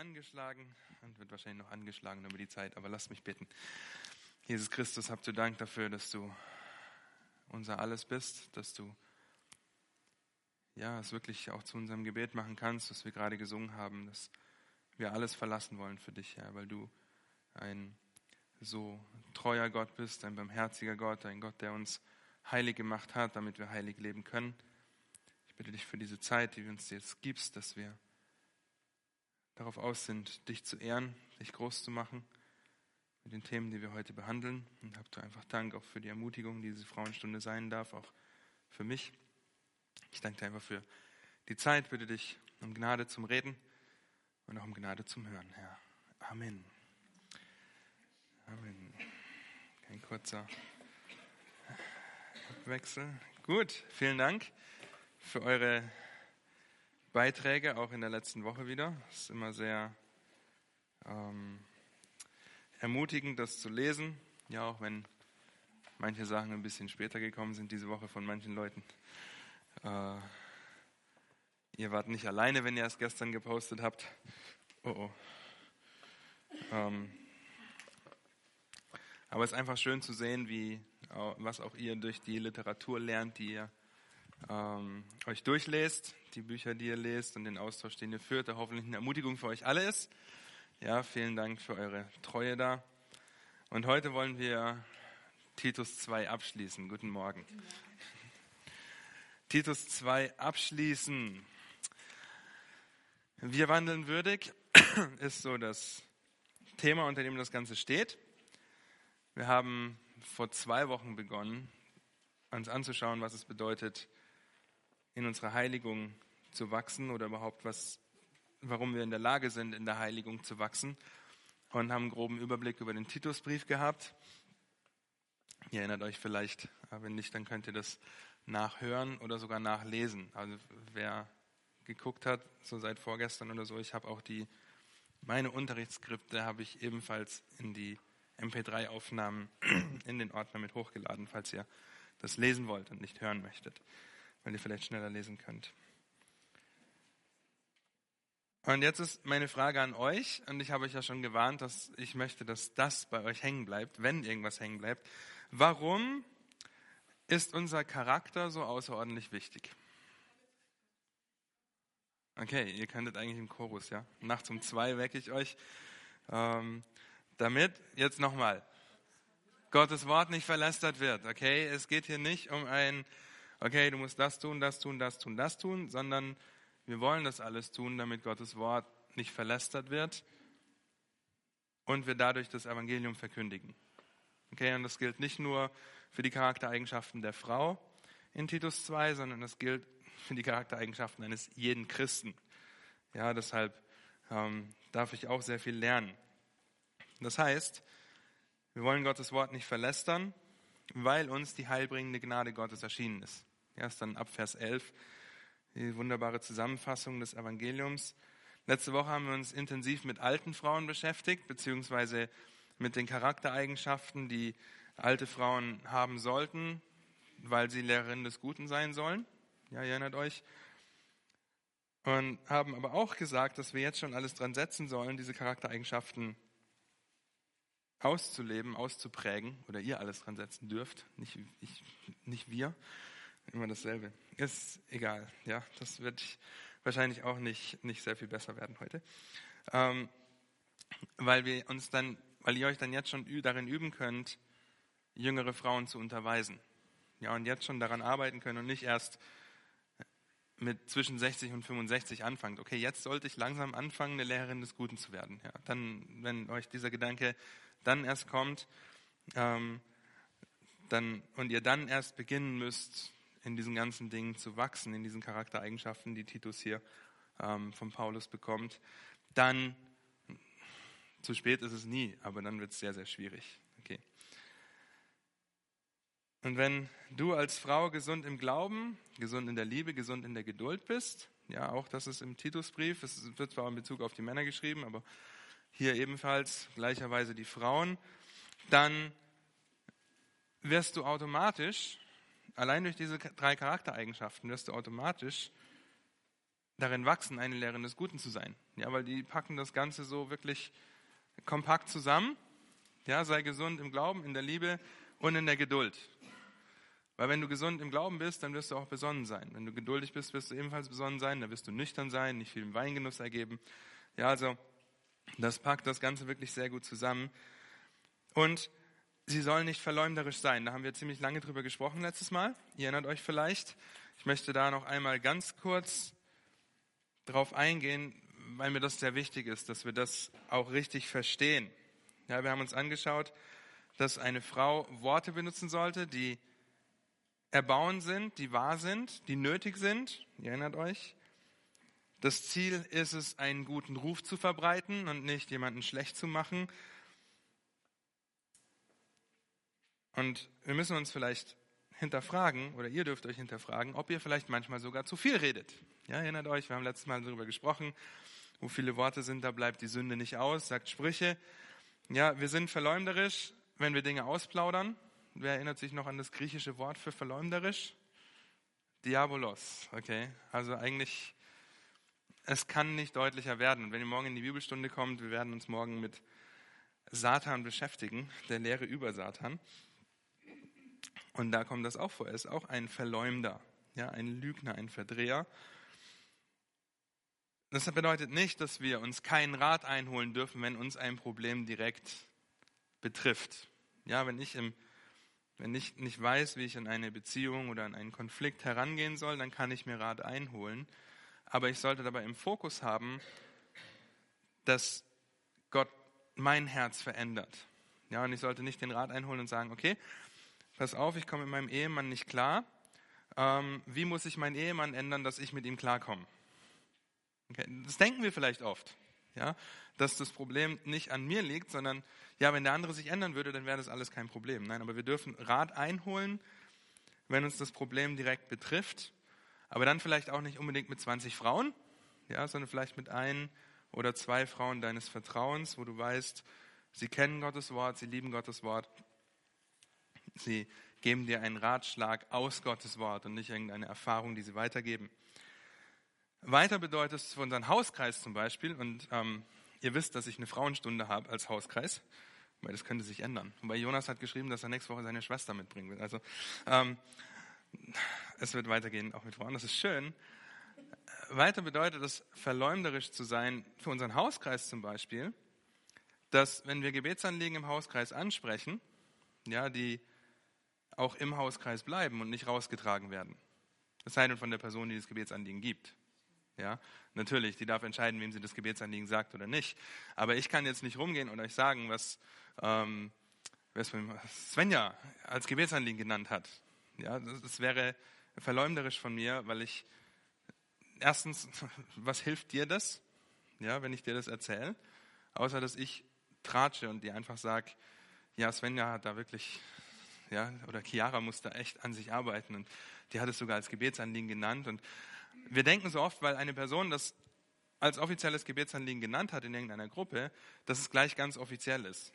angeschlagen und wird wahrscheinlich noch angeschlagen über die Zeit, aber lass mich bitten. Jesus Christus, habt du Dank dafür, dass du unser Alles bist, dass du ja, es wirklich auch zu unserem Gebet machen kannst, was wir gerade gesungen haben, dass wir alles verlassen wollen für dich, Herr, weil du ein so treuer Gott bist, ein barmherziger Gott, ein Gott, der uns heilig gemacht hat, damit wir heilig leben können. Ich bitte dich für diese Zeit, die du uns jetzt gibst, dass wir darauf aus sind, dich zu ehren, dich groß zu machen mit den Themen, die wir heute behandeln. Und habt einfach Dank auch für die Ermutigung, die diese Frauenstunde sein darf, auch für mich. Ich danke dir einfach für die Zeit, bitte dich um Gnade zum Reden und auch um Gnade zum Hören, Herr. Amen. Amen. Kein kurzer Wechsel. Gut, vielen Dank für eure Beiträge, auch in der letzten Woche wieder. Es ist immer sehr ähm, ermutigend, das zu lesen. Ja, auch wenn manche Sachen ein bisschen später gekommen sind diese Woche von manchen Leuten. Äh, ihr wart nicht alleine, wenn ihr es gestern gepostet habt. Oh oh. Ähm, aber es ist einfach schön zu sehen, wie, was auch ihr durch die Literatur lernt, die ihr ähm, euch durchlest, die Bücher, die ihr lest und den Austausch, den ihr führt, der hoffentlich eine Ermutigung für euch alle ist. Ja, vielen Dank für eure Treue da. Und heute wollen wir Titus 2 abschließen. Guten Morgen. Titus 2 abschließen. Wir wandeln würdig ist so das Thema, unter dem das Ganze steht. Wir haben vor zwei Wochen begonnen, uns anzuschauen, was es bedeutet, in unserer Heiligung zu wachsen oder überhaupt was, warum wir in der Lage sind, in der Heiligung zu wachsen und haben einen groben Überblick über den Titusbrief gehabt. Ihr erinnert euch vielleicht, wenn nicht, dann könnt ihr das nachhören oder sogar nachlesen. Also wer geguckt hat, so seit vorgestern oder so, ich habe auch die, meine Unterrichtsskripte habe ich ebenfalls in die MP3-Aufnahmen in den Ordner mit hochgeladen, falls ihr das lesen wollt und nicht hören möchtet weil ihr vielleicht schneller lesen könnt. Und jetzt ist meine Frage an euch, und ich habe euch ja schon gewarnt, dass ich möchte, dass das bei euch hängen bleibt, wenn irgendwas hängen bleibt. Warum ist unser Charakter so außerordentlich wichtig? Okay, ihr könntet eigentlich im Chorus, ja? Nachts um zwei wecke ich euch. Ähm, damit, jetzt nochmal, Gottes Wort nicht verlästert wird, okay? Es geht hier nicht um ein okay, du musst das tun, das tun, das tun, das tun, sondern wir wollen das alles tun, damit Gottes Wort nicht verlästert wird und wir dadurch das Evangelium verkündigen. Okay, und das gilt nicht nur für die Charaktereigenschaften der Frau in Titus 2, sondern das gilt für die Charaktereigenschaften eines jeden Christen. Ja, deshalb ähm, darf ich auch sehr viel lernen. Das heißt, wir wollen Gottes Wort nicht verlästern, weil uns die heilbringende Gnade Gottes erschienen ist. Erst dann ab Vers 11 die wunderbare Zusammenfassung des Evangeliums. Letzte Woche haben wir uns intensiv mit alten Frauen beschäftigt, beziehungsweise mit den Charaktereigenschaften, die alte Frauen haben sollten, weil sie Lehrerinnen des Guten sein sollen. Ja, ihr erinnert euch. Und haben aber auch gesagt, dass wir jetzt schon alles dran setzen sollen, diese Charaktereigenschaften auszuleben, auszuprägen, oder ihr alles dran setzen dürft, nicht, ich, nicht wir immer dasselbe. Ist egal, ja, das wird wahrscheinlich auch nicht, nicht sehr viel besser werden heute. Ähm, weil wir uns dann, weil ihr euch dann jetzt schon darin üben könnt, jüngere Frauen zu unterweisen. Ja, und jetzt schon daran arbeiten können und nicht erst mit zwischen 60 und 65 anfangt. Okay, jetzt sollte ich langsam anfangen, eine Lehrerin des Guten zu werden. Ja, dann, wenn euch dieser Gedanke dann erst kommt, ähm, dann, und ihr dann erst beginnen müsst, in diesen ganzen Dingen zu wachsen, in diesen Charaktereigenschaften, die Titus hier ähm, von Paulus bekommt, dann, zu spät ist es nie, aber dann wird es sehr, sehr schwierig. Okay. Und wenn du als Frau gesund im Glauben, gesund in der Liebe, gesund in der Geduld bist, ja, auch das ist im Titusbrief, es wird zwar in Bezug auf die Männer geschrieben, aber hier ebenfalls gleicherweise die Frauen, dann wirst du automatisch allein durch diese drei Charaktereigenschaften wirst du automatisch darin wachsen, eine Lehrerin des Guten zu sein. Ja, weil die packen das Ganze so wirklich kompakt zusammen. Ja, sei gesund im Glauben, in der Liebe und in der Geduld. Weil wenn du gesund im Glauben bist, dann wirst du auch besonnen sein. Wenn du geduldig bist, wirst du ebenfalls besonnen sein. Dann wirst du nüchtern sein, nicht viel Weingenuss ergeben. Ja, also das packt das Ganze wirklich sehr gut zusammen. Und sie sollen nicht verleumderisch sein. Da haben wir ziemlich lange drüber gesprochen letztes Mal. Ihr erinnert euch vielleicht. Ich möchte da noch einmal ganz kurz drauf eingehen, weil mir das sehr wichtig ist, dass wir das auch richtig verstehen. Ja, wir haben uns angeschaut, dass eine Frau Worte benutzen sollte, die erbauend sind, die wahr sind, die nötig sind. Ihr erinnert euch. Das Ziel ist es, einen guten Ruf zu verbreiten und nicht jemanden schlecht zu machen. Und wir müssen uns vielleicht hinterfragen, oder ihr dürft euch hinterfragen, ob ihr vielleicht manchmal sogar zu viel redet. Ja, erinnert euch, wir haben letztes Mal darüber gesprochen, wo viele Worte sind, da bleibt die Sünde nicht aus, sagt Sprüche. Ja, wir sind verleumderisch, wenn wir Dinge ausplaudern. Wer erinnert sich noch an das griechische Wort für verleumderisch? Diabolos, okay. Also eigentlich, es kann nicht deutlicher werden. Und wenn ihr morgen in die Bibelstunde kommt, wir werden uns morgen mit Satan beschäftigen, der Lehre über Satan. Und da kommt das auch vor. Er ist auch ein Verleumder, ja, ein Lügner, ein Verdreher. Das bedeutet nicht, dass wir uns keinen Rat einholen dürfen, wenn uns ein Problem direkt betrifft. Ja, wenn ich, im, wenn ich nicht weiß, wie ich in eine Beziehung oder in einen Konflikt herangehen soll, dann kann ich mir Rat einholen. Aber ich sollte dabei im Fokus haben, dass Gott mein Herz verändert. Ja, und ich sollte nicht den Rat einholen und sagen, okay, pass auf, ich komme mit meinem Ehemann nicht klar. Ähm, wie muss ich meinen Ehemann ändern, dass ich mit ihm klarkomme? Okay, das denken wir vielleicht oft, ja, dass das Problem nicht an mir liegt, sondern ja, wenn der andere sich ändern würde, dann wäre das alles kein Problem. Nein, aber wir dürfen Rat einholen, wenn uns das Problem direkt betrifft, aber dann vielleicht auch nicht unbedingt mit 20 Frauen, ja, sondern vielleicht mit ein oder zwei Frauen deines Vertrauens, wo du weißt, sie kennen Gottes Wort, sie lieben Gottes Wort, sie geben dir einen Ratschlag aus Gottes Wort und nicht irgendeine Erfahrung, die sie weitergeben. Weiter bedeutet es für unseren Hauskreis zum Beispiel, und ähm, ihr wisst, dass ich eine Frauenstunde habe als Hauskreis, weil das könnte sich ändern. Wobei Jonas hat geschrieben, dass er nächste Woche seine Schwester mitbringen will. Also ähm, es wird weitergehen, auch mit Frauen, das ist schön. Weiter bedeutet es, verleumderisch zu sein, für unseren Hauskreis zum Beispiel, dass wenn wir Gebetsanliegen im Hauskreis ansprechen, ja, die auch im Hauskreis bleiben und nicht rausgetragen werden. Das sei denn von der Person, die das Gebetsanliegen gibt. Ja, natürlich, die darf entscheiden, wem sie das Gebetsanliegen sagt oder nicht. Aber ich kann jetzt nicht rumgehen und euch sagen, was, ähm, was Svenja als Gebetsanliegen genannt hat. Ja, das, das wäre verleumderisch von mir, weil ich erstens, was hilft dir das? Ja, wenn ich dir das erzähle, außer dass ich tratsche und dir einfach sage, ja, Svenja hat da wirklich, ja, oder Chiara muss da echt an sich arbeiten und die hat es sogar als Gebetsanliegen genannt und wir denken so oft, weil eine Person das als offizielles Gebetsanliegen genannt hat in irgendeiner Gruppe, dass es gleich ganz offiziell ist.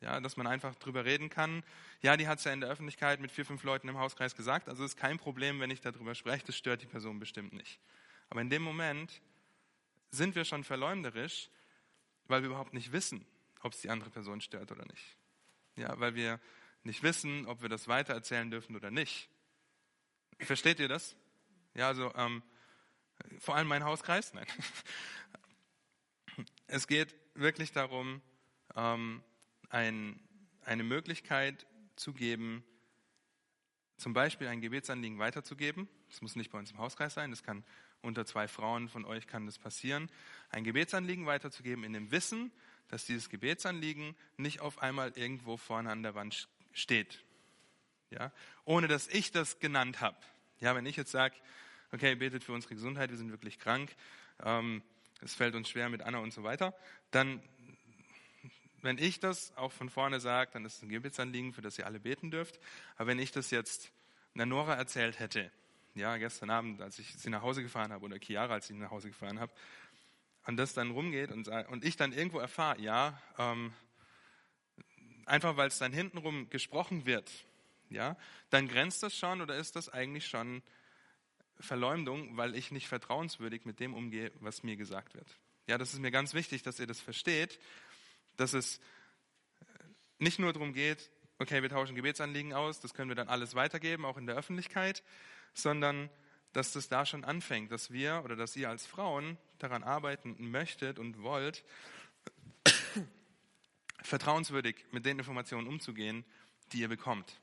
Ja, dass man einfach drüber reden kann. Ja, die hat es ja in der Öffentlichkeit mit vier, fünf Leuten im Hauskreis gesagt. Also ist kein Problem, wenn ich darüber spreche. Das stört die Person bestimmt nicht. Aber in dem Moment sind wir schon verleumderisch, weil wir überhaupt nicht wissen, ob es die andere Person stört oder nicht. Ja, weil wir nicht wissen, ob wir das weitererzählen dürfen oder nicht. Versteht ihr das? Ja, also ähm, vor allem mein Hauskreis. Nein. Es geht wirklich darum, ähm, ein, eine Möglichkeit zu geben, zum Beispiel ein Gebetsanliegen weiterzugeben. Das muss nicht bei uns im Hauskreis sein, das kann unter zwei Frauen von euch kann das passieren. Ein Gebetsanliegen weiterzugeben in dem Wissen, dass dieses Gebetsanliegen nicht auf einmal irgendwo vorne an der Wand steht. Ja, ohne dass ich das genannt habe. Ja, wenn ich jetzt sage, okay, betet für unsere Gesundheit, wir sind wirklich krank, ähm, es fällt uns schwer mit Anna und so weiter, dann, wenn ich das auch von vorne sage, dann ist es ein Gebetsanliegen, für das ihr alle beten dürft. Aber wenn ich das jetzt Nora erzählt hätte, ja, gestern Abend, als ich sie nach Hause gefahren habe, oder Chiara, als ich sie nach Hause gefahren habe, und das dann rumgeht und, und ich dann irgendwo erfahre, ja, ähm, einfach weil es dann hintenrum gesprochen wird, ja, dann grenzt das schon oder ist das eigentlich schon Verleumdung, weil ich nicht vertrauenswürdig mit dem umgehe, was mir gesagt wird. Ja, das ist mir ganz wichtig, dass ihr das versteht, dass es nicht nur darum geht, okay, wir tauschen Gebetsanliegen aus, das können wir dann alles weitergeben, auch in der Öffentlichkeit, sondern dass das da schon anfängt, dass wir oder dass ihr als Frauen daran arbeiten möchtet und wollt, vertrauenswürdig mit den Informationen umzugehen, die ihr bekommt.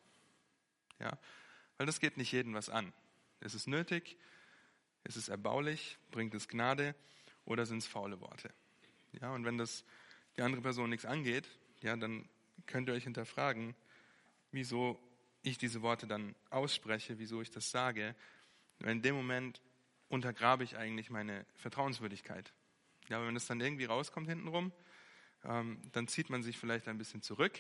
Ja? Weil das geht nicht jedem was an. Ist es nötig? Ist es erbaulich? Bringt es Gnade? Oder sind es faule Worte? Ja, und wenn das die andere Person nichts angeht, ja, dann könnt ihr euch hinterfragen, wieso ich diese Worte dann ausspreche, wieso ich das sage. In dem Moment untergrabe ich eigentlich meine Vertrauenswürdigkeit. Ja, wenn es dann irgendwie rauskommt hintenrum, dann zieht man sich vielleicht ein bisschen zurück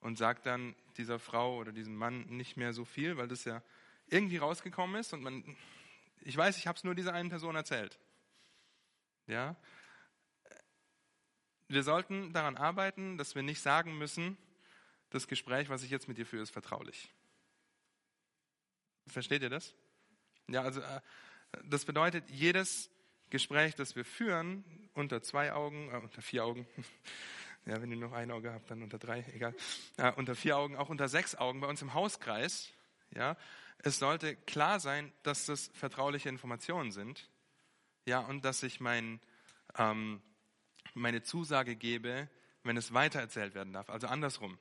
und sagt dann dieser Frau oder diesem Mann nicht mehr so viel, weil das ja irgendwie rausgekommen ist und man, ich weiß, ich habe es nur dieser einen Person erzählt. Ja, wir sollten daran arbeiten, dass wir nicht sagen müssen, das Gespräch, was ich jetzt mit dir führe, ist vertraulich. Versteht ihr das? Ja, also äh, das bedeutet, jedes Gespräch, das wir führen, unter zwei Augen, äh, unter vier Augen, ja, wenn ihr noch ein Auge habt, dann unter drei, egal, äh, unter vier Augen, auch unter sechs Augen bei uns im Hauskreis, ja, es sollte klar sein, dass das vertrauliche Informationen sind, ja, und dass ich mein, ähm, meine Zusage gebe, wenn es weitererzählt werden darf. Also andersrum.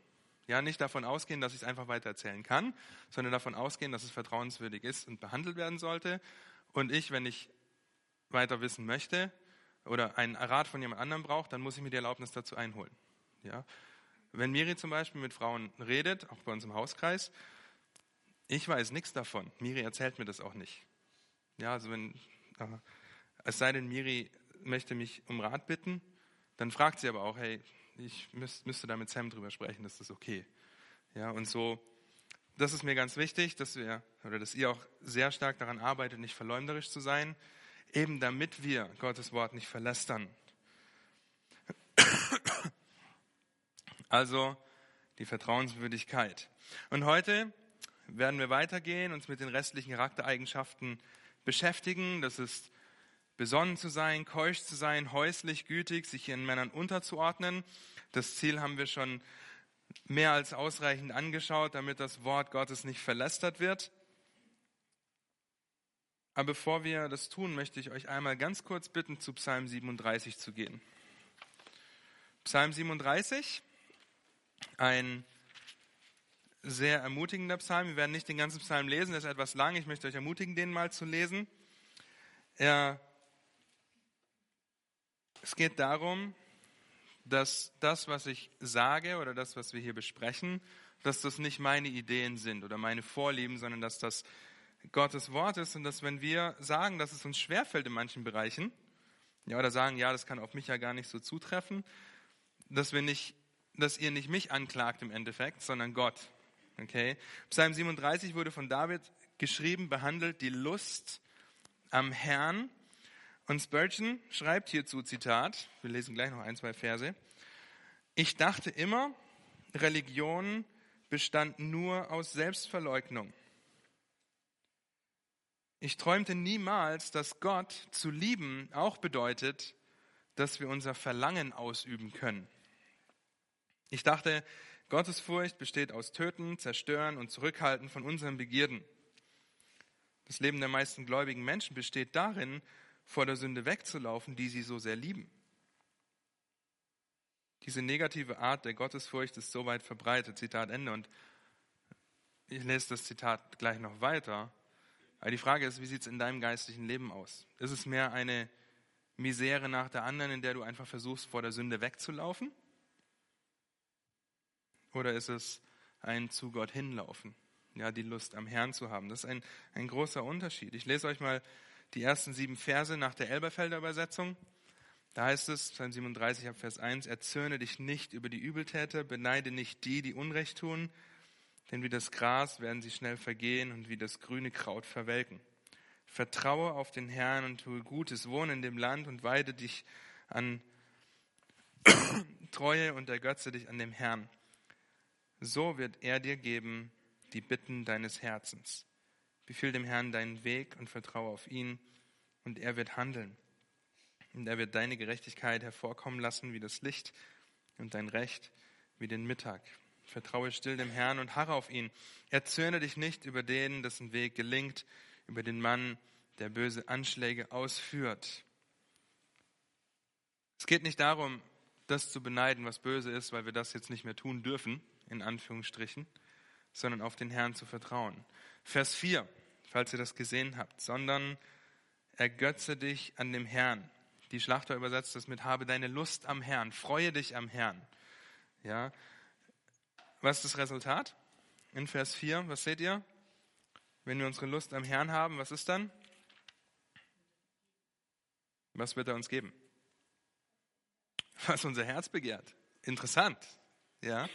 Ja, nicht davon ausgehen, dass ich es einfach weitererzählen kann, sondern davon ausgehen, dass es vertrauenswürdig ist und behandelt werden sollte. Und ich, wenn ich weiter wissen möchte oder einen Rat von jemand anderem brauche, dann muss ich mir die Erlaubnis dazu einholen. Ja? Wenn Miri zum Beispiel mit Frauen redet, auch bei uns im Hauskreis, ich weiß nichts davon. Miri erzählt mir das auch nicht. Ja, also wenn, äh, es sei denn, Miri möchte mich um Rat bitten, dann fragt sie aber auch, hey, ich müsst, müsste da mit Sam drüber sprechen, ist das okay? Ja, und so, das ist mir ganz wichtig, dass wir, oder dass ihr auch sehr stark daran arbeitet, nicht verleumderisch zu sein, eben damit wir Gottes Wort nicht verlästern. Also die Vertrauenswürdigkeit. Und heute werden wir weitergehen, uns mit den restlichen Charaktereigenschaften beschäftigen. Das ist besonnen zu sein, keusch zu sein, häuslich, gütig, sich ihren Männern unterzuordnen. Das Ziel haben wir schon mehr als ausreichend angeschaut, damit das Wort Gottes nicht verlästert wird. Aber bevor wir das tun, möchte ich euch einmal ganz kurz bitten, zu Psalm 37 zu gehen. Psalm 37, ein sehr ermutigender Psalm. Wir werden nicht den ganzen Psalm lesen, der ist etwas lang. Ich möchte euch ermutigen, den mal zu lesen. Er es geht darum, dass das, was ich sage oder das, was wir hier besprechen, dass das nicht meine Ideen sind oder meine Vorlieben, sondern dass das Gottes Wort ist und dass wenn wir sagen, dass es uns schwerfällt in manchen Bereichen, ja, oder sagen, ja, das kann auf mich ja gar nicht so zutreffen, dass wir nicht, dass ihr nicht mich anklagt im Endeffekt, sondern Gott. Okay? Psalm 37 wurde von David geschrieben, behandelt die Lust am Herrn und Spurgeon schreibt hierzu, Zitat, wir lesen gleich noch ein, zwei Verse, ich dachte immer, Religion bestand nur aus Selbstverleugnung. Ich träumte niemals, dass Gott zu lieben auch bedeutet, dass wir unser Verlangen ausüben können. Ich dachte, Gottesfurcht besteht aus Töten, Zerstören und Zurückhalten von unseren Begierden. Das Leben der meisten gläubigen Menschen besteht darin, vor der Sünde wegzulaufen, die sie so sehr lieben. Diese negative Art der Gottesfurcht ist so weit verbreitet. Zitat Ende. Und ich lese das Zitat gleich noch weiter. Aber die Frage ist, wie sieht es in deinem geistlichen Leben aus? Ist es mehr eine Misere nach der anderen, in der du einfach versuchst, vor der Sünde wegzulaufen? Oder ist es ein zu Gott hinlaufen? Ja, die Lust am Herrn zu haben. Das ist ein, ein großer Unterschied. Ich lese euch mal die ersten sieben Verse nach der Elberfelder Übersetzung. Da heißt es, Psalm 37 ab Vers 1, erzürne dich nicht über die Übeltäter, beneide nicht die, die Unrecht tun, denn wie das Gras werden sie schnell vergehen und wie das grüne Kraut verwelken. Vertraue auf den Herrn und tue Gutes, wohne in dem Land und weide dich an Treue und ergötze dich an dem Herrn. So wird er dir geben die Bitten deines Herzens. Befiehl dem Herrn deinen Weg und vertraue auf ihn, und er wird handeln. Und er wird deine Gerechtigkeit hervorkommen lassen wie das Licht und dein Recht wie den Mittag. Vertraue still dem Herrn und harre auf ihn. Erzürne dich nicht über den, dessen Weg gelingt, über den Mann, der böse Anschläge ausführt. Es geht nicht darum, das zu beneiden, was böse ist, weil wir das jetzt nicht mehr tun dürfen, in Anführungsstrichen, sondern auf den Herrn zu vertrauen. Vers 4, falls ihr das gesehen habt, sondern ergötze dich an dem Herrn. Die Schlachter übersetzt das mit habe deine Lust am Herrn, freue dich am Herrn. Ja. Was ist das Resultat? In Vers 4, was seht ihr? Wenn wir unsere Lust am Herrn haben, was ist dann? Was wird er uns geben? Was unser Herz begehrt. Interessant. Ja.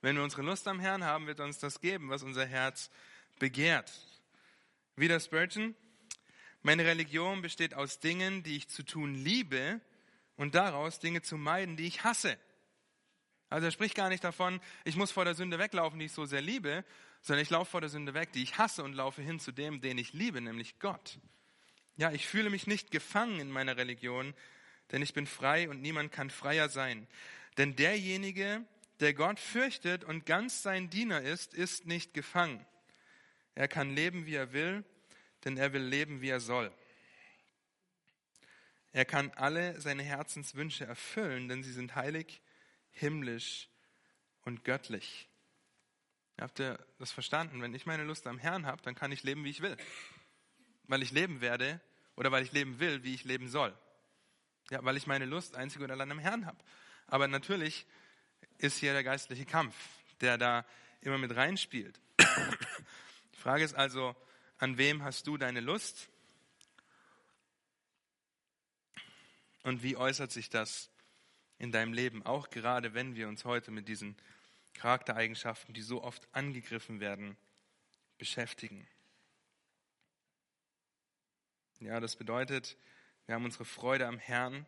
Wenn wir unsere Lust am Herrn haben, wird er uns das geben, was unser Herz begehrt. Wieder Spurgeon. Meine Religion besteht aus Dingen, die ich zu tun liebe und daraus Dinge zu meiden, die ich hasse. Also er spricht gar nicht davon, ich muss vor der Sünde weglaufen, die ich so sehr liebe, sondern ich laufe vor der Sünde weg, die ich hasse und laufe hin zu dem, den ich liebe, nämlich Gott. Ja, ich fühle mich nicht gefangen in meiner Religion, denn ich bin frei und niemand kann freier sein. Denn derjenige, der Gott fürchtet und ganz sein Diener ist, ist nicht gefangen. Er kann leben, wie er will, denn er will leben, wie er soll. Er kann alle seine Herzenswünsche erfüllen, denn sie sind heilig, himmlisch und göttlich. Habt ihr das verstanden? Wenn ich meine Lust am Herrn habe, dann kann ich leben, wie ich will. Weil ich leben werde oder weil ich leben will, wie ich leben soll. Ja, weil ich meine Lust einzig und allein am Herrn habe. Aber natürlich ist hier der geistliche Kampf, der da immer mit reinspielt. Die Frage ist also, an wem hast du deine Lust? Und wie äußert sich das in deinem Leben, auch gerade wenn wir uns heute mit diesen Charaktereigenschaften, die so oft angegriffen werden, beschäftigen? Ja, das bedeutet, wir haben unsere Freude am Herrn,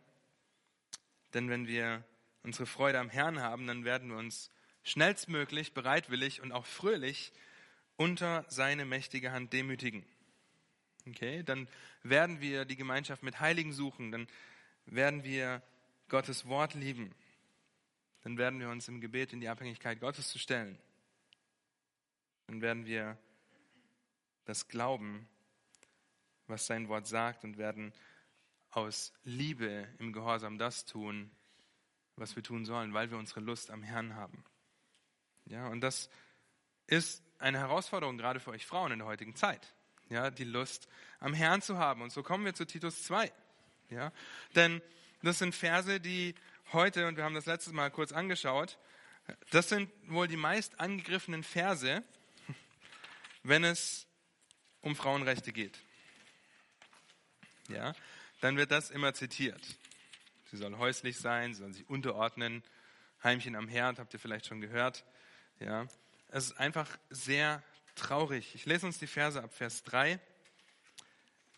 denn wenn wir unsere Freude am Herrn haben, dann werden wir uns schnellstmöglich, bereitwillig und auch fröhlich unter seine mächtige Hand demütigen. Okay, dann werden wir die Gemeinschaft mit Heiligen suchen, dann werden wir Gottes Wort lieben, dann werden wir uns im Gebet in die Abhängigkeit Gottes zu stellen, dann werden wir das glauben, was sein Wort sagt und werden aus Liebe im Gehorsam das tun, was wir tun sollen, weil wir unsere Lust am Herrn haben. Ja, und das ist eine Herausforderung gerade für euch Frauen in der heutigen Zeit. Ja, die Lust am Herrn zu haben. Und so kommen wir zu Titus 2. Ja, denn das sind Verse, die heute, und wir haben das letztes Mal kurz angeschaut, das sind wohl die meist angegriffenen Verse, wenn es um Frauenrechte geht. Ja, dann wird das immer zitiert. Sie soll häuslich sein, sie soll sich unterordnen. Heimchen am Herd, habt ihr vielleicht schon gehört. Ja, es ist einfach sehr traurig. Ich lese uns die Verse ab Vers 3,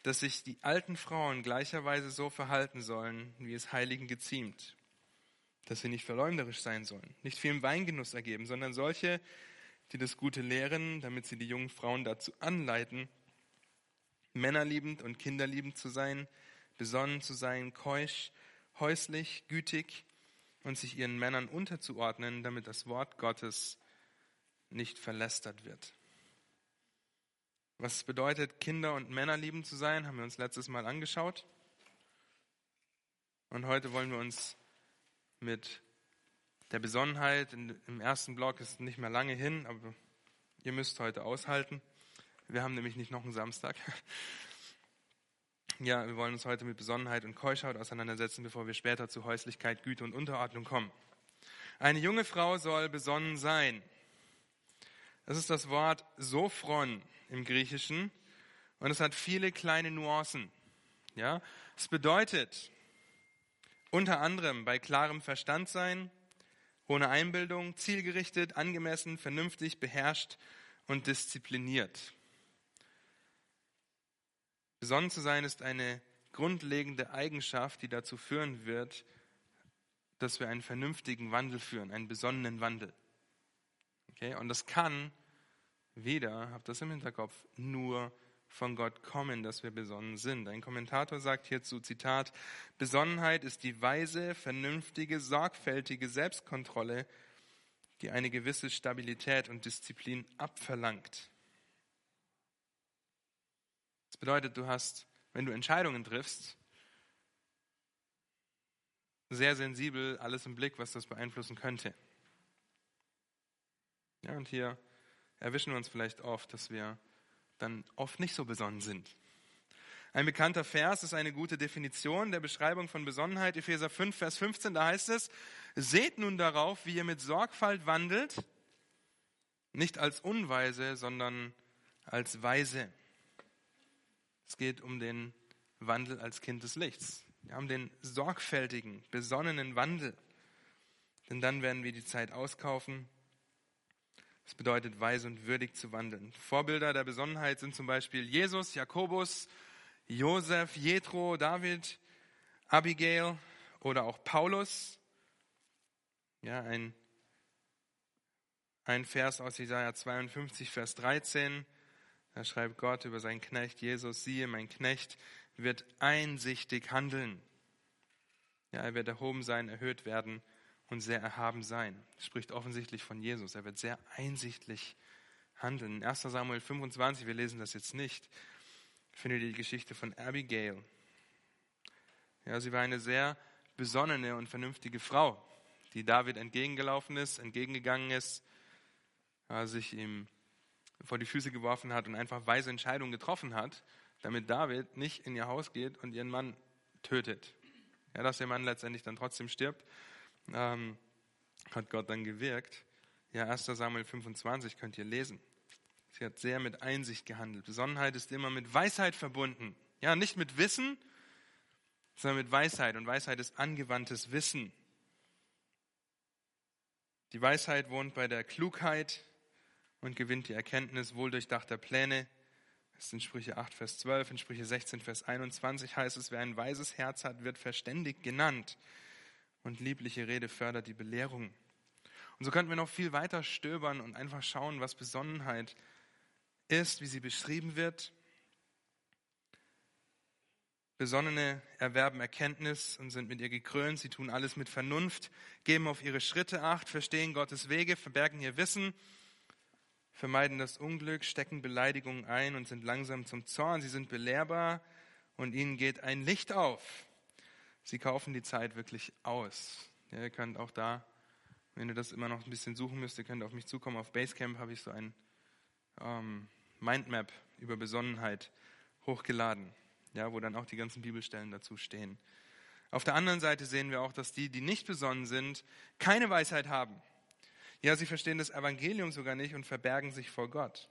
dass sich die alten Frauen gleicherweise so verhalten sollen, wie es Heiligen geziemt. Dass sie nicht verleumderisch sein sollen, nicht viel im Weingenuss ergeben, sondern solche, die das Gute lehren, damit sie die jungen Frauen dazu anleiten, männerliebend und kinderliebend zu sein, besonnen zu sein, keusch, häuslich, gütig und sich ihren Männern unterzuordnen, damit das Wort Gottes nicht verlästert wird. Was es bedeutet, Kinder und Männer lieben zu sein, haben wir uns letztes Mal angeschaut. Und heute wollen wir uns mit der Besonnenheit, im ersten Block ist nicht mehr lange hin, aber ihr müsst heute aushalten. Wir haben nämlich nicht noch einen Samstag. Ja, wir wollen uns heute mit Besonnenheit und Keuschheit auseinandersetzen, bevor wir später zu Häuslichkeit, Güte und Unterordnung kommen. Eine junge Frau soll besonnen sein. Das ist das Wort Sophron im Griechischen und es hat viele kleine Nuancen. Ja, es bedeutet unter anderem bei klarem Verstand sein, ohne Einbildung, zielgerichtet, angemessen, vernünftig, beherrscht und diszipliniert. Besonnen zu sein ist eine grundlegende Eigenschaft, die dazu führen wird, dass wir einen vernünftigen Wandel führen, einen besonnenen Wandel. Okay? Und das kann wieder, habt das im Hinterkopf, nur von Gott kommen, dass wir besonnen sind. Ein Kommentator sagt hierzu, Zitat, Besonnenheit ist die weise, vernünftige, sorgfältige Selbstkontrolle, die eine gewisse Stabilität und Disziplin abverlangt. Das bedeutet, du hast, wenn du Entscheidungen triffst, sehr sensibel alles im Blick, was das beeinflussen könnte. Ja, und hier erwischen wir uns vielleicht oft, dass wir dann oft nicht so besonnen sind. Ein bekannter Vers ist eine gute Definition der Beschreibung von Besonnenheit. Epheser 5, Vers 15, da heißt es, seht nun darauf, wie ihr mit Sorgfalt wandelt, nicht als Unweise, sondern als Weise. Es geht um den Wandel als Kind des Lichts. Wir haben den sorgfältigen, besonnenen Wandel. Denn dann werden wir die Zeit auskaufen das bedeutet, weise und würdig zu wandeln. Vorbilder der Besonnenheit sind zum Beispiel Jesus, Jakobus, Josef, Jethro, David, Abigail oder auch Paulus. Ja, ein, ein Vers aus Jesaja 52, Vers 13. Da schreibt Gott über seinen Knecht Jesus, siehe, mein Knecht wird einsichtig handeln. Ja, er wird erhoben sein, erhöht werden und sehr erhaben sein. Das spricht offensichtlich von Jesus. Er wird sehr einsichtlich handeln. In 1 Samuel 25, wir lesen das jetzt nicht, findet ihr die Geschichte von Abigail. Ja, sie war eine sehr besonnene und vernünftige Frau, die David entgegengelaufen ist, entgegengegangen ist, sich ihm vor die Füße geworfen hat und einfach weise Entscheidungen getroffen hat, damit David nicht in ihr Haus geht und ihren Mann tötet. Ja, dass ihr Mann letztendlich dann trotzdem stirbt ähm, hat Gott dann gewirkt. Ja, 1 Samuel 25 könnt ihr lesen. Sie hat sehr mit Einsicht gehandelt. Besonnenheit ist immer mit Weisheit verbunden. Ja, nicht mit Wissen, sondern mit Weisheit. Und Weisheit ist angewandtes Wissen. Die Weisheit wohnt bei der Klugheit und gewinnt die Erkenntnis wohldurchdachter Pläne. Das in Sprüche 8, Vers 12, in Sprüche 16, Vers 21 heißt es, wer ein weises Herz hat, wird verständig genannt und liebliche Rede fördert die Belehrung. Und so könnten wir noch viel weiter stöbern und einfach schauen, was Besonnenheit ist, wie sie beschrieben wird. Besonnene erwerben Erkenntnis und sind mit ihr gekrönt. Sie tun alles mit Vernunft, geben auf ihre Schritte acht, verstehen Gottes Wege, verbergen ihr Wissen, vermeiden das Unglück, stecken Beleidigungen ein und sind langsam zum Zorn. Sie sind belehrbar und ihnen geht ein Licht auf. Sie kaufen die Zeit wirklich aus. Ja, ihr könnt auch da, wenn ihr das immer noch ein bisschen suchen müsst, ihr könnt auf mich zukommen. Auf Basecamp habe ich so ein ähm, Mindmap über Besonnenheit hochgeladen, ja, wo dann auch die ganzen Bibelstellen dazu stehen. Auf der anderen Seite sehen wir auch, dass die, die nicht besonnen sind, keine Weisheit haben. Ja, sie verstehen das Evangelium sogar nicht und verbergen sich vor Gott.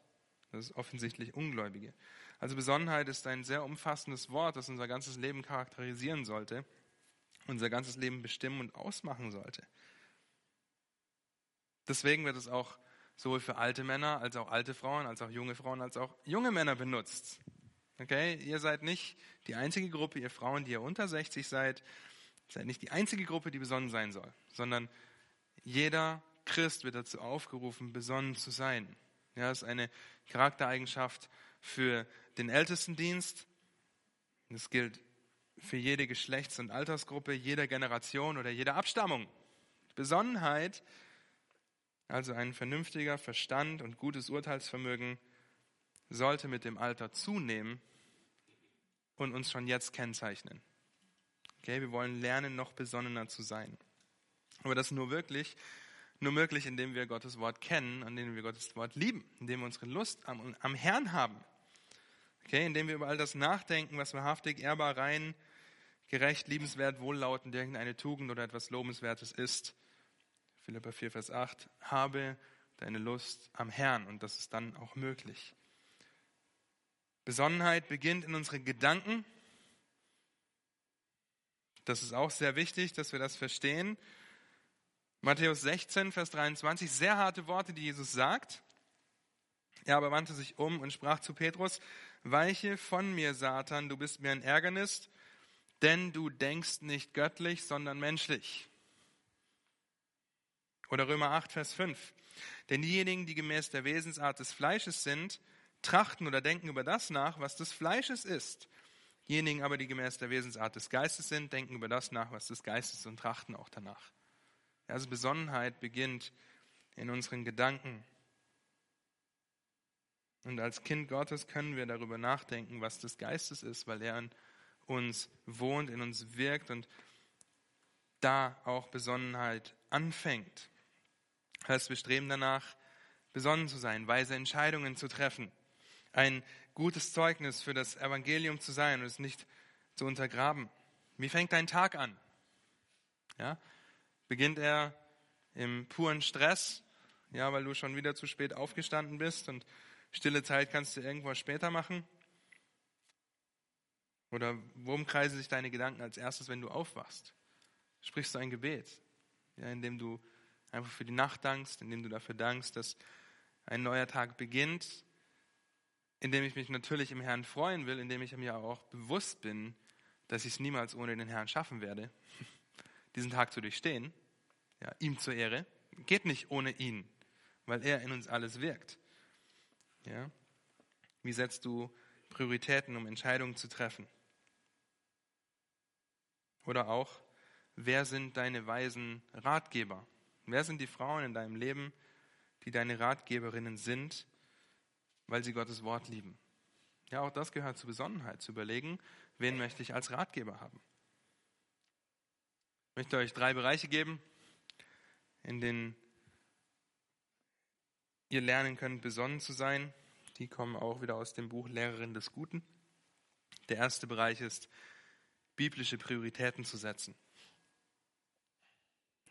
Das ist offensichtlich Ungläubige. Also Besonnenheit ist ein sehr umfassendes Wort, das unser ganzes Leben charakterisieren sollte unser ganzes Leben bestimmen und ausmachen sollte. Deswegen wird es auch sowohl für alte Männer als auch alte Frauen, als auch junge Frauen, als auch junge Männer benutzt. Okay, ihr seid nicht die einzige Gruppe, ihr Frauen, die ihr unter 60 seid, seid nicht die einzige Gruppe, die besonnen sein soll, sondern jeder Christ wird dazu aufgerufen, besonnen zu sein. Ja, das ist eine Charaktereigenschaft für den Ältestendienst. Das gilt für jede Geschlechts- und Altersgruppe, jeder Generation oder jeder Abstammung. Besonnenheit, also ein vernünftiger Verstand und gutes Urteilsvermögen, sollte mit dem Alter zunehmen und uns schon jetzt kennzeichnen. Okay, wir wollen lernen, noch besonnener zu sein. Aber das nur wirklich, nur möglich, indem wir Gottes Wort kennen, indem wir Gottes Wort lieben, indem wir unsere Lust am, am Herrn haben. Okay, indem wir über all das nachdenken, was wahrhaftig, ehrbar, rein, gerecht, liebenswert, wohllautend, irgendeine Tugend oder etwas Lobenswertes ist. Philippa 4, Vers 8. Habe deine Lust am Herrn und das ist dann auch möglich. Besonnenheit beginnt in unseren Gedanken. Das ist auch sehr wichtig, dass wir das verstehen. Matthäus 16, Vers 23, sehr harte Worte, die Jesus sagt. Er aber wandte sich um und sprach zu Petrus, Weiche von mir, Satan, du bist mir ein Ärgernis, denn du denkst nicht göttlich, sondern menschlich. Oder Römer 8, Vers 5. Denn diejenigen, die gemäß der Wesensart des Fleisches sind, trachten oder denken über das nach, was des Fleisches ist. Diejenigen aber, die gemäß der Wesensart des Geistes sind, denken über das nach, was des Geistes ist und trachten auch danach. Also Besonnenheit beginnt in unseren Gedanken. Und als Kind Gottes können wir darüber nachdenken, was des Geistes ist, weil er in uns wohnt, in uns wirkt und da auch Besonnenheit anfängt. Das heißt, wir streben danach, besonnen zu sein, weise Entscheidungen zu treffen, ein gutes Zeugnis für das Evangelium zu sein und es nicht zu untergraben. Wie fängt dein Tag an? Ja? Beginnt er im puren Stress, ja, weil du schon wieder zu spät aufgestanden bist und stille Zeit kannst du irgendwas später machen? Oder worum kreisen sich deine Gedanken als erstes, wenn du aufwachst? Sprichst du ein Gebet, ja, in dem du einfach für die Nacht dankst, indem du dafür dankst, dass ein neuer Tag beginnt, indem ich mich natürlich im Herrn freuen will, indem ich mir auch bewusst bin, dass ich es niemals ohne den Herrn schaffen werde, diesen Tag zu durchstehen, ja, ihm zur Ehre, geht nicht ohne ihn, weil er in uns alles wirkt. Ja? Wie setzt du Prioritäten, um Entscheidungen zu treffen? Oder auch, wer sind deine weisen Ratgeber? Wer sind die Frauen in deinem Leben, die deine Ratgeberinnen sind, weil sie Gottes Wort lieben? Ja, auch das gehört zur Besonnenheit, zu überlegen, wen möchte ich als Ratgeber haben. Ich möchte euch drei Bereiche geben, in denen ihr lernen könnt, besonnen zu sein. Die kommen auch wieder aus dem Buch Lehrerin des Guten. Der erste Bereich ist, biblische Prioritäten zu setzen.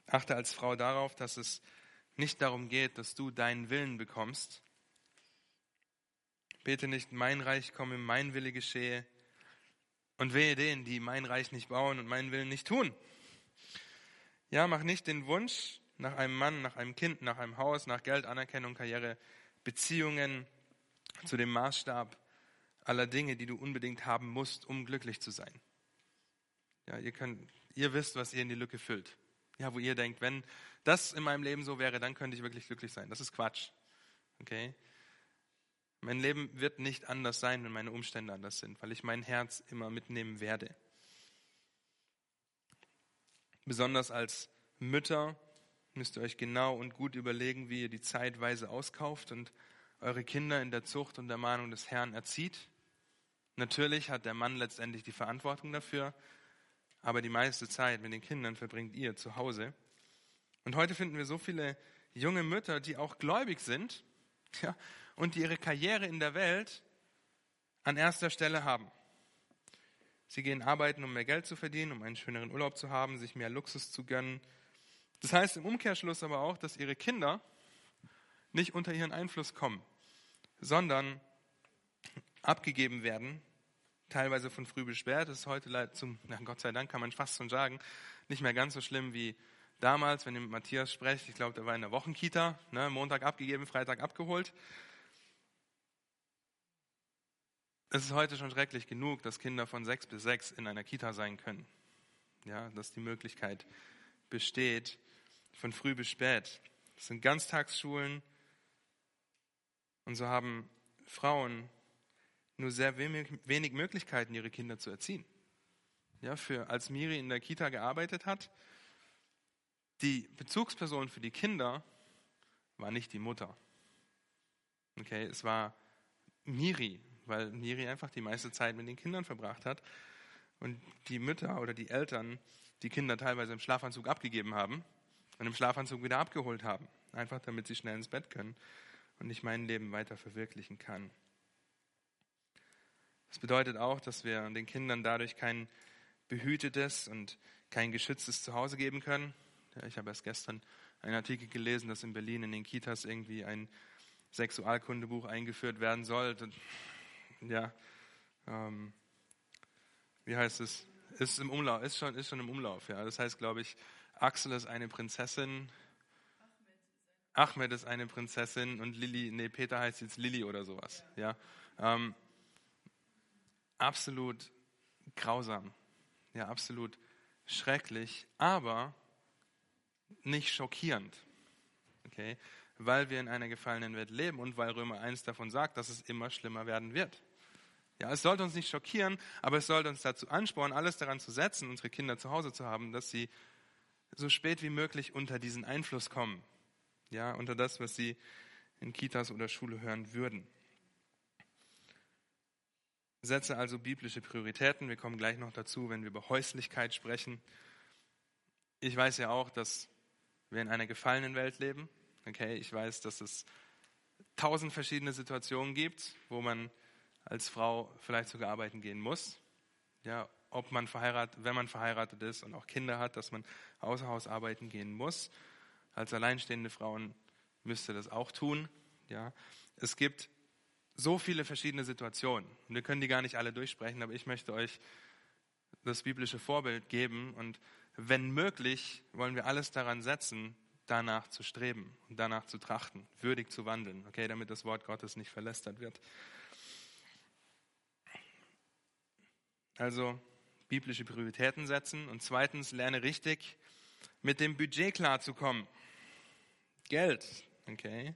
Achte als Frau darauf, dass es nicht darum geht, dass du deinen Willen bekommst. Bete nicht, mein Reich komme, mein Wille geschehe. Und wehe denen, die mein Reich nicht bauen und meinen Willen nicht tun. Ja, mach nicht den Wunsch nach einem Mann, nach einem Kind, nach einem Haus, nach Geld, Anerkennung, Karriere, Beziehungen zu dem Maßstab aller Dinge, die du unbedingt haben musst, um glücklich zu sein. Ja, ihr könnt, ihr wisst, was ihr in die Lücke füllt. Ja, wo ihr denkt, wenn das in meinem Leben so wäre, dann könnte ich wirklich glücklich sein. Das ist Quatsch. Okay? Mein Leben wird nicht anders sein, wenn meine Umstände anders sind, weil ich mein Herz immer mitnehmen werde. Besonders als Mütter müsst ihr euch genau und gut überlegen, wie ihr die Zeitweise auskauft und eure Kinder in der Zucht und der Mahnung des Herrn erzieht. Natürlich hat der Mann letztendlich die Verantwortung dafür, aber die meiste Zeit mit den Kindern verbringt ihr zu Hause. Und heute finden wir so viele junge Mütter, die auch gläubig sind ja, und die ihre Karriere in der Welt an erster Stelle haben. Sie gehen arbeiten, um mehr Geld zu verdienen, um einen schöneren Urlaub zu haben, sich mehr Luxus zu gönnen. Das heißt im Umkehrschluss aber auch, dass ihre Kinder nicht unter ihren Einfluss kommen, sondern abgegeben werden teilweise von früh bis spät. Das ist heute zum, na Gott sei Dank kann man fast schon sagen, nicht mehr ganz so schlimm wie damals, wenn ihr mit Matthias sprecht. Ich glaube, der war in der Wochenkita, ne, Montag abgegeben, Freitag abgeholt. Es ist heute schon schrecklich genug, dass Kinder von sechs bis sechs in einer Kita sein können. Ja, dass die Möglichkeit besteht, von früh bis spät. Das sind Ganztagsschulen. Und so haben Frauen nur sehr wenig Möglichkeiten, ihre Kinder zu erziehen. Ja, für, als Miri in der Kita gearbeitet hat, die Bezugsperson für die Kinder war nicht die Mutter. Okay, es war Miri, weil Miri einfach die meiste Zeit mit den Kindern verbracht hat und die Mütter oder die Eltern die Kinder teilweise im Schlafanzug abgegeben haben und im Schlafanzug wieder abgeholt haben, einfach damit sie schnell ins Bett können und ich mein Leben weiter verwirklichen kann. Das bedeutet auch, dass wir den Kindern dadurch kein behütetes und kein geschütztes Zuhause geben können. Ich habe erst gestern einen Artikel gelesen, dass in Berlin in den Kitas irgendwie ein Sexualkundebuch eingeführt werden soll. Ja, ähm, wie heißt es? Ist im Umlauf, ist schon, ist schon im Umlauf. Ja, das heißt, glaube ich, Axel ist eine Prinzessin. Ahmed ist eine Prinzessin und Lilly, nee, Peter heißt jetzt Lilly oder sowas. Ja, ähm, absolut grausam, ja, absolut schrecklich, aber nicht schockierend. Okay? Weil wir in einer gefallenen Welt leben und weil Römer 1 davon sagt, dass es immer schlimmer werden wird. Ja, es sollte uns nicht schockieren, aber es sollte uns dazu anspornen, alles daran zu setzen, unsere Kinder zu Hause zu haben, dass sie so spät wie möglich unter diesen Einfluss kommen. Ja, unter das, was sie in Kitas oder Schule hören würden. Setze also biblische Prioritäten. Wir kommen gleich noch dazu, wenn wir über Häuslichkeit sprechen. Ich weiß ja auch, dass wir in einer gefallenen Welt leben. Okay, ich weiß, dass es tausend verschiedene Situationen gibt, wo man als Frau vielleicht sogar arbeiten gehen muss. Ja, ob man verheiratet, wenn man verheiratet ist und auch Kinder hat, dass man außer Haus arbeiten gehen muss. Als alleinstehende Frauen müsste das auch tun. Ja, es gibt so viele verschiedene Situationen und wir können die gar nicht alle durchsprechen, aber ich möchte euch das biblische Vorbild geben und wenn möglich wollen wir alles daran setzen, danach zu streben und danach zu trachten, würdig zu wandeln, okay, damit das Wort Gottes nicht verlästert wird. Also biblische Prioritäten setzen und zweitens lerne richtig mit dem Budget klarzukommen. Geld, okay.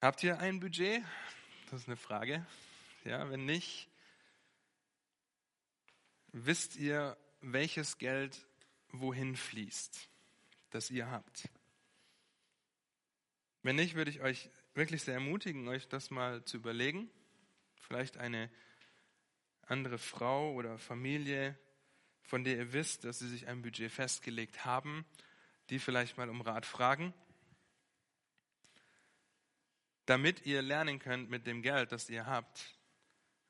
Habt ihr ein Budget? Das ist eine Frage. Ja, wenn nicht, wisst ihr, welches Geld wohin fließt, das ihr habt? Wenn nicht, würde ich euch wirklich sehr ermutigen, euch das mal zu überlegen. Vielleicht eine andere Frau oder Familie, von der ihr wisst, dass sie sich ein Budget festgelegt haben, die vielleicht mal um Rat fragen, damit ihr lernen könnt, mit dem Geld, das ihr habt,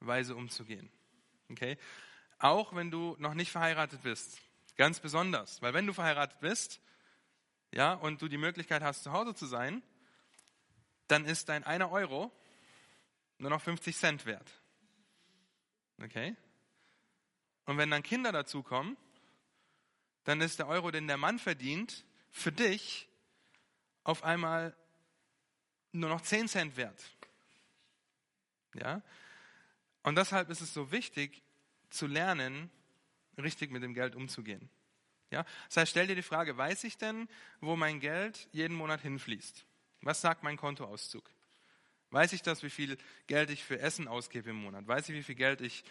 weise umzugehen. Okay? Auch wenn du noch nicht verheiratet bist. Ganz besonders. Weil wenn du verheiratet bist, ja, und du die Möglichkeit hast, zu Hause zu sein, dann ist dein einer Euro nur noch 50 Cent wert. Okay? Und wenn dann Kinder dazukommen, dann ist der Euro, den der Mann verdient, für dich auf einmal nur noch 10 Cent wert. Ja? Und deshalb ist es so wichtig, zu lernen, richtig mit dem Geld umzugehen. Ja? Das heißt, stell dir die Frage, weiß ich denn, wo mein Geld jeden Monat hinfließt? Was sagt mein Kontoauszug? Weiß ich das, wie viel Geld ich für Essen ausgebe im Monat? Weiß ich, wie viel Geld ich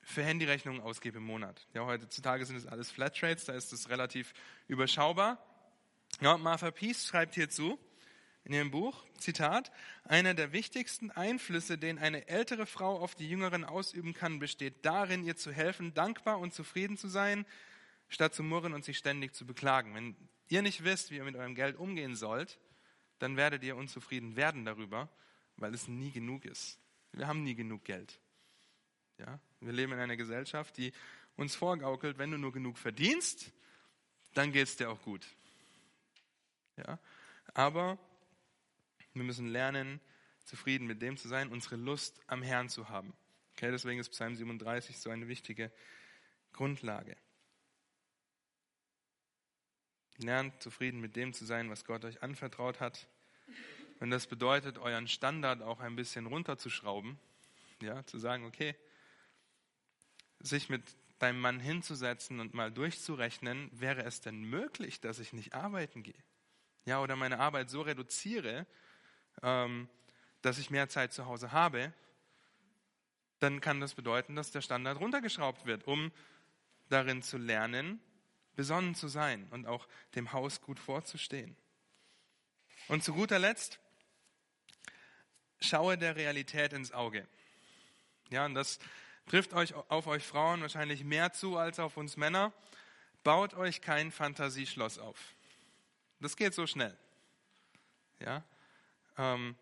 für Handyrechnungen ausgebe im Monat? Ja, heutzutage sind es alles Flatrates, da ist es relativ überschaubar. Ja, Martha Peace schreibt hierzu in ihrem Buch, Zitat, einer der wichtigsten Einflüsse, den eine ältere Frau auf die Jüngeren ausüben kann, besteht darin, ihr zu helfen, dankbar und zufrieden zu sein, statt zu murren und sich ständig zu beklagen. Wenn ihr nicht wisst, wie ihr mit eurem Geld umgehen sollt, dann werdet ihr unzufrieden werden darüber, weil es nie genug ist. Wir haben nie genug Geld. Ja? Wir leben in einer Gesellschaft, die uns vorgaukelt, wenn du nur genug verdienst, dann geht es dir auch gut. Ja? Aber wir müssen lernen, zufrieden mit dem zu sein, unsere Lust am Herrn zu haben. Okay, deswegen ist Psalm 37 so eine wichtige Grundlage. Lernt zufrieden mit dem zu sein, was Gott euch anvertraut hat. Und das bedeutet, euren Standard auch ein bisschen runterzuschrauben. Ja, zu sagen, okay, sich mit deinem Mann hinzusetzen und mal durchzurechnen, wäre es denn möglich, dass ich nicht arbeiten gehe? Ja, oder meine Arbeit so reduziere, ähm, dass ich mehr Zeit zu Hause habe, dann kann das bedeuten, dass der Standard runtergeschraubt wird, um darin zu lernen, besonnen zu sein und auch dem Haus gut vorzustehen. Und zu guter Letzt, schaue der Realität ins Auge. Ja, und das trifft euch auf euch Frauen wahrscheinlich mehr zu als auf uns Männer. Baut euch kein Fantasieschloss auf. Das geht so schnell. Ja, ähm,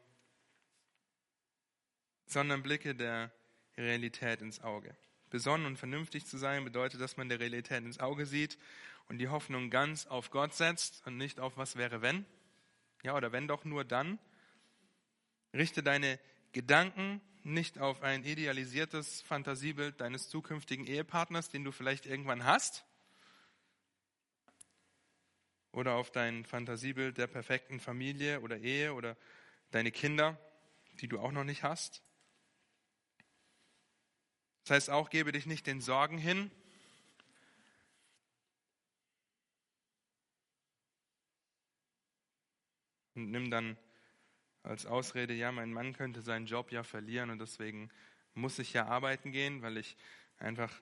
sondern blicke der Realität ins Auge. Besonnen und vernünftig zu sein bedeutet, dass man der Realität ins Auge sieht und die Hoffnung ganz auf Gott setzt und nicht auf was wäre wenn. Ja, oder wenn doch nur dann. Richte deine Gedanken nicht auf ein idealisiertes Fantasiebild deines zukünftigen Ehepartners, den du vielleicht irgendwann hast, oder auf dein Fantasiebild der perfekten Familie oder Ehe oder deine Kinder, die du auch noch nicht hast. Das heißt auch, gebe dich nicht den Sorgen hin. und nimm dann als Ausrede, ja, mein Mann könnte seinen Job ja verlieren und deswegen muss ich ja arbeiten gehen, weil ich einfach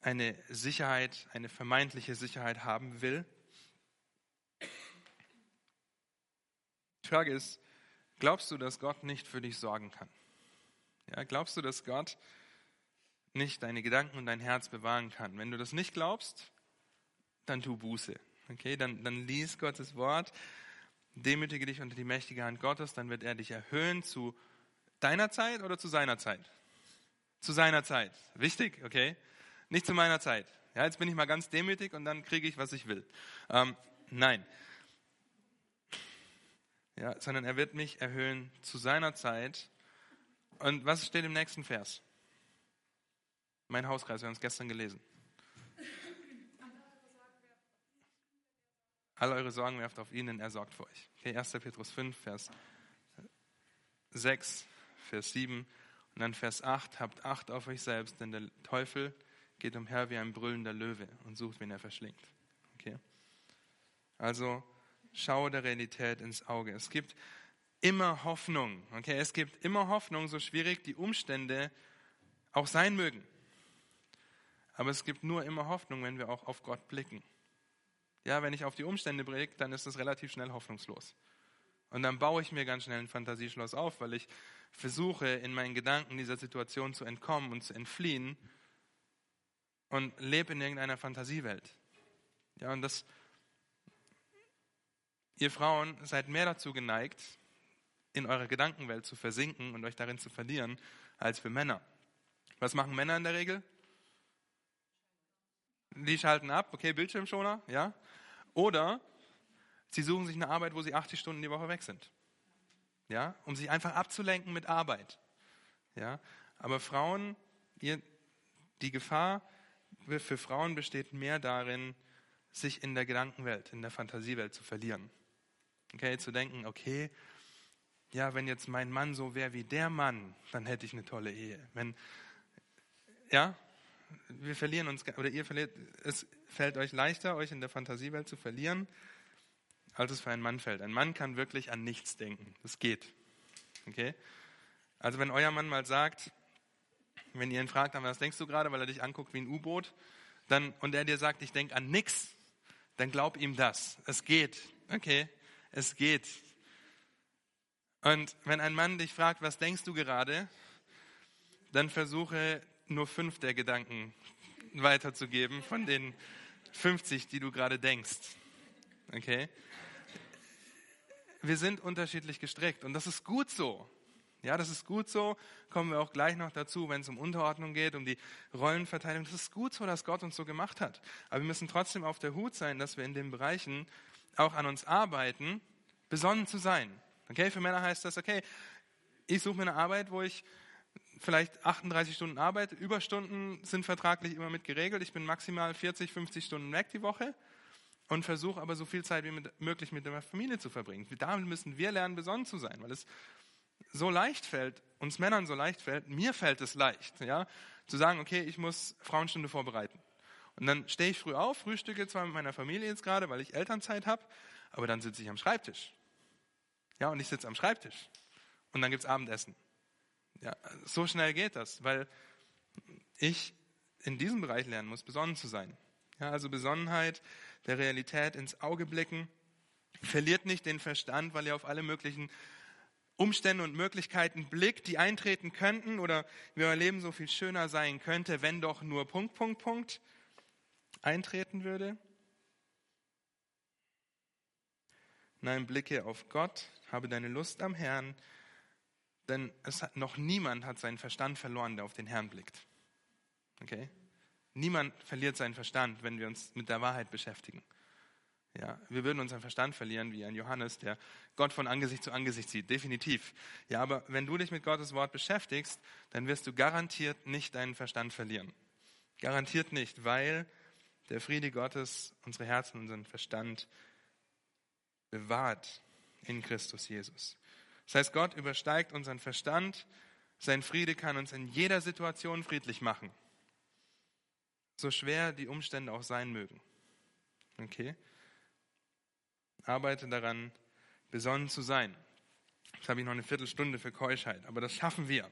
eine Sicherheit, eine vermeintliche Sicherheit haben will. Die Frage ist, glaubst du, dass Gott nicht für dich sorgen kann? Ja, glaubst du, dass Gott nicht deine Gedanken und dein Herz bewahren kann? Wenn du das nicht glaubst, dann tu Buße. Okay, dann, dann lies Gottes Wort, demütige dich unter die mächtige Hand Gottes, dann wird er dich erhöhen zu deiner Zeit oder zu seiner Zeit? Zu seiner Zeit. Wichtig, okay? Nicht zu meiner Zeit. Ja, jetzt bin ich mal ganz demütig und dann kriege ich, was ich will. Ähm, nein. Ja, sondern er wird mich erhöhen zu seiner Zeit. Und was steht im nächsten Vers? Mein Hauskreis, wir haben es gestern gelesen. All eure Sorgen werft auf ihn, denn er sorgt für euch. Okay, 1. Petrus 5, Vers 6, Vers 7 und dann Vers 8. Habt Acht auf euch selbst, denn der Teufel geht umher wie ein brüllender Löwe und sucht, wen er verschlingt. Okay? Also schau der Realität ins Auge. Es gibt immer Hoffnung. Okay? Es gibt immer Hoffnung, so schwierig die Umstände auch sein mögen. Aber es gibt nur immer Hoffnung, wenn wir auch auf Gott blicken. Ja, wenn ich auf die Umstände blicke, dann ist das relativ schnell hoffnungslos. Und dann baue ich mir ganz schnell ein Fantasieschloss auf, weil ich versuche, in meinen Gedanken dieser Situation zu entkommen und zu entfliehen und lebe in irgendeiner Fantasiewelt. Ja, und das, ihr Frauen seid mehr dazu geneigt, in eurer Gedankenwelt zu versinken und euch darin zu verlieren, als für Männer. Was machen Männer in der Regel? Die schalten ab, okay, Bildschirmschoner, ja. Oder sie suchen sich eine Arbeit, wo sie 80 Stunden die Woche weg sind. Ja, um sich einfach abzulenken mit Arbeit. Ja, aber Frauen, ihr, die Gefahr für Frauen besteht mehr darin, sich in der Gedankenwelt, in der Fantasiewelt zu verlieren. Okay, zu denken, okay, ja, wenn jetzt mein Mann so wäre wie der Mann, dann hätte ich eine tolle Ehe. Wenn, ja, wir verlieren uns, oder ihr verliert, es fällt euch leichter, euch in der Fantasiewelt zu verlieren, als es für einen Mann fällt. Ein Mann kann wirklich an nichts denken. Das geht. Okay? Also wenn euer Mann mal sagt, wenn ihr ihn fragt, was denkst du gerade, weil er dich anguckt wie ein U-Boot, und er dir sagt, ich denke an nichts, dann glaub ihm das. Es geht. Okay? Es geht. Und wenn ein Mann dich fragt, was denkst du gerade, dann versuche nur fünf der Gedanken weiterzugeben von den 50, die du gerade denkst. Okay? Wir sind unterschiedlich gestrickt und das ist gut so. Ja, das ist gut so. Kommen wir auch gleich noch dazu, wenn es um Unterordnung geht, um die Rollenverteilung. Das ist gut so, dass Gott uns so gemacht hat. Aber wir müssen trotzdem auf der Hut sein, dass wir in den Bereichen auch an uns arbeiten, besonnen zu sein. Okay, für Männer heißt das, okay, ich suche mir eine Arbeit, wo ich vielleicht 38 Stunden Arbeit. Überstunden sind vertraglich immer mit geregelt. Ich bin maximal 40, 50 Stunden weg die Woche und versuche aber so viel Zeit wie möglich mit der Familie zu verbringen. Damit müssen wir lernen, besonnen zu sein, weil es so leicht fällt, uns Männern so leicht fällt, mir fällt es leicht, ja, zu sagen, okay, ich muss Frauenstunde vorbereiten. Und dann stehe ich früh auf, frühstücke zwar mit meiner Familie jetzt gerade, weil ich Elternzeit habe, aber dann sitze ich am Schreibtisch. Ja, und ich sitze am Schreibtisch. Und dann gibt es Abendessen. Ja, so schnell geht das, weil ich in diesem Bereich lernen muss, besonnen zu sein. Ja, also Besonnenheit, der Realität ins Auge blicken. Verliert nicht den Verstand, weil ihr auf alle möglichen Umstände und Möglichkeiten blickt, die eintreten könnten oder wie euer Leben so viel schöner sein könnte, wenn doch nur Punkt, Punkt, Punkt eintreten würde. Nein, blicke auf Gott, habe deine Lust am Herrn, denn es hat, noch niemand hat seinen Verstand verloren, der auf den Herrn blickt. Okay? Niemand verliert seinen Verstand, wenn wir uns mit der Wahrheit beschäftigen. Ja, wir würden unseren Verstand verlieren, wie ein Johannes, der Gott von Angesicht zu Angesicht sieht. Definitiv. Ja, aber wenn du dich mit Gottes Wort beschäftigst, dann wirst du garantiert nicht deinen Verstand verlieren. Garantiert nicht, weil der Friede Gottes unsere Herzen, unseren Verstand bewahrt in Christus Jesus. Das heißt, Gott übersteigt unseren Verstand. Sein Friede kann uns in jeder Situation friedlich machen. So schwer die Umstände auch sein mögen. Okay? arbeite daran, besonnen zu sein. Jetzt habe ich noch eine Viertelstunde für Keuschheit, aber das schaffen wir.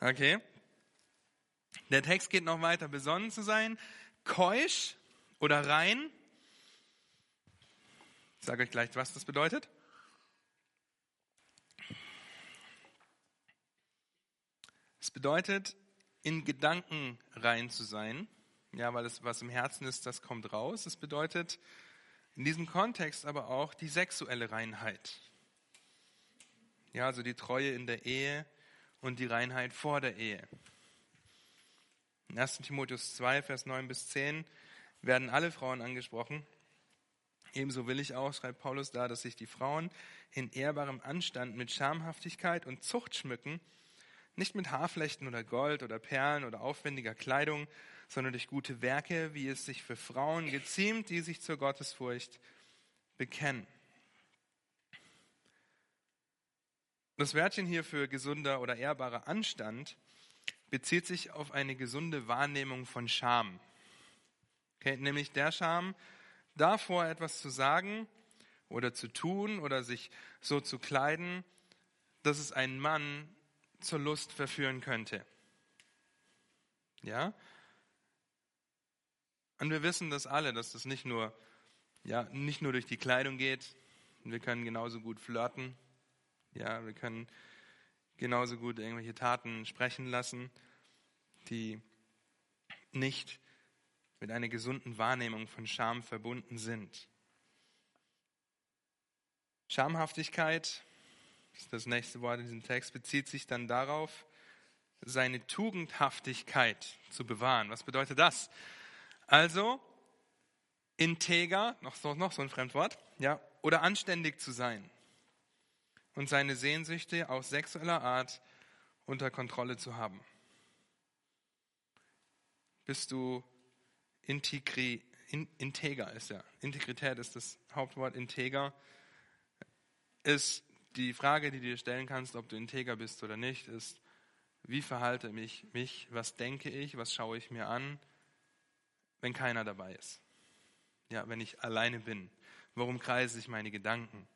Okay? Der Text geht noch weiter, besonnen zu sein, keusch oder rein. Ich sage euch gleich, was das bedeutet. Es bedeutet, in Gedanken rein zu sein. Ja, weil es, was im Herzen ist, das kommt raus. Es bedeutet in diesem Kontext aber auch die sexuelle Reinheit. Ja, also die Treue in der Ehe und die Reinheit vor der Ehe. In 1. Timotheus 2, Vers 9 bis 10 werden alle Frauen angesprochen. Ebenso will ich auch, schreibt Paulus da, dass sich die Frauen in ehrbarem Anstand mit Schamhaftigkeit und Zucht schmücken, nicht mit Haarflechten oder Gold oder Perlen oder aufwendiger Kleidung, sondern durch gute Werke, wie es sich für Frauen geziemt, die sich zur Gottesfurcht bekennen. Das Wörtchen hier für gesunder oder ehrbarer Anstand bezieht sich auf eine gesunde Wahrnehmung von Scham. Okay, nämlich der Scham, davor etwas zu sagen oder zu tun oder sich so zu kleiden, dass es einen Mann zur Lust verführen könnte. Ja? Und wir wissen das alle, dass das nicht nur, ja, nicht nur durch die Kleidung geht. Wir können genauso gut flirten. Ja, wir können genauso gut irgendwelche Taten sprechen lassen, die nicht mit einer gesunden Wahrnehmung von Scham verbunden sind. Schamhaftigkeit das nächste Wort in diesem Text, bezieht sich dann darauf, seine Tugendhaftigkeit zu bewahren. Was bedeutet das? Also, integer, noch so, noch so ein Fremdwort, ja, oder anständig zu sein und seine Sehnsüchte aus sexueller Art unter Kontrolle zu haben. Bist du integri, in, integer ist ja. Integrität ist das Hauptwort, integer ist die Frage, die du dir stellen kannst, ob du integer bist oder nicht, ist, wie verhalte ich mich, was denke ich, was schaue ich mir an, wenn keiner dabei ist? Ja, wenn ich alleine bin. Worum kreisen sich meine Gedanken?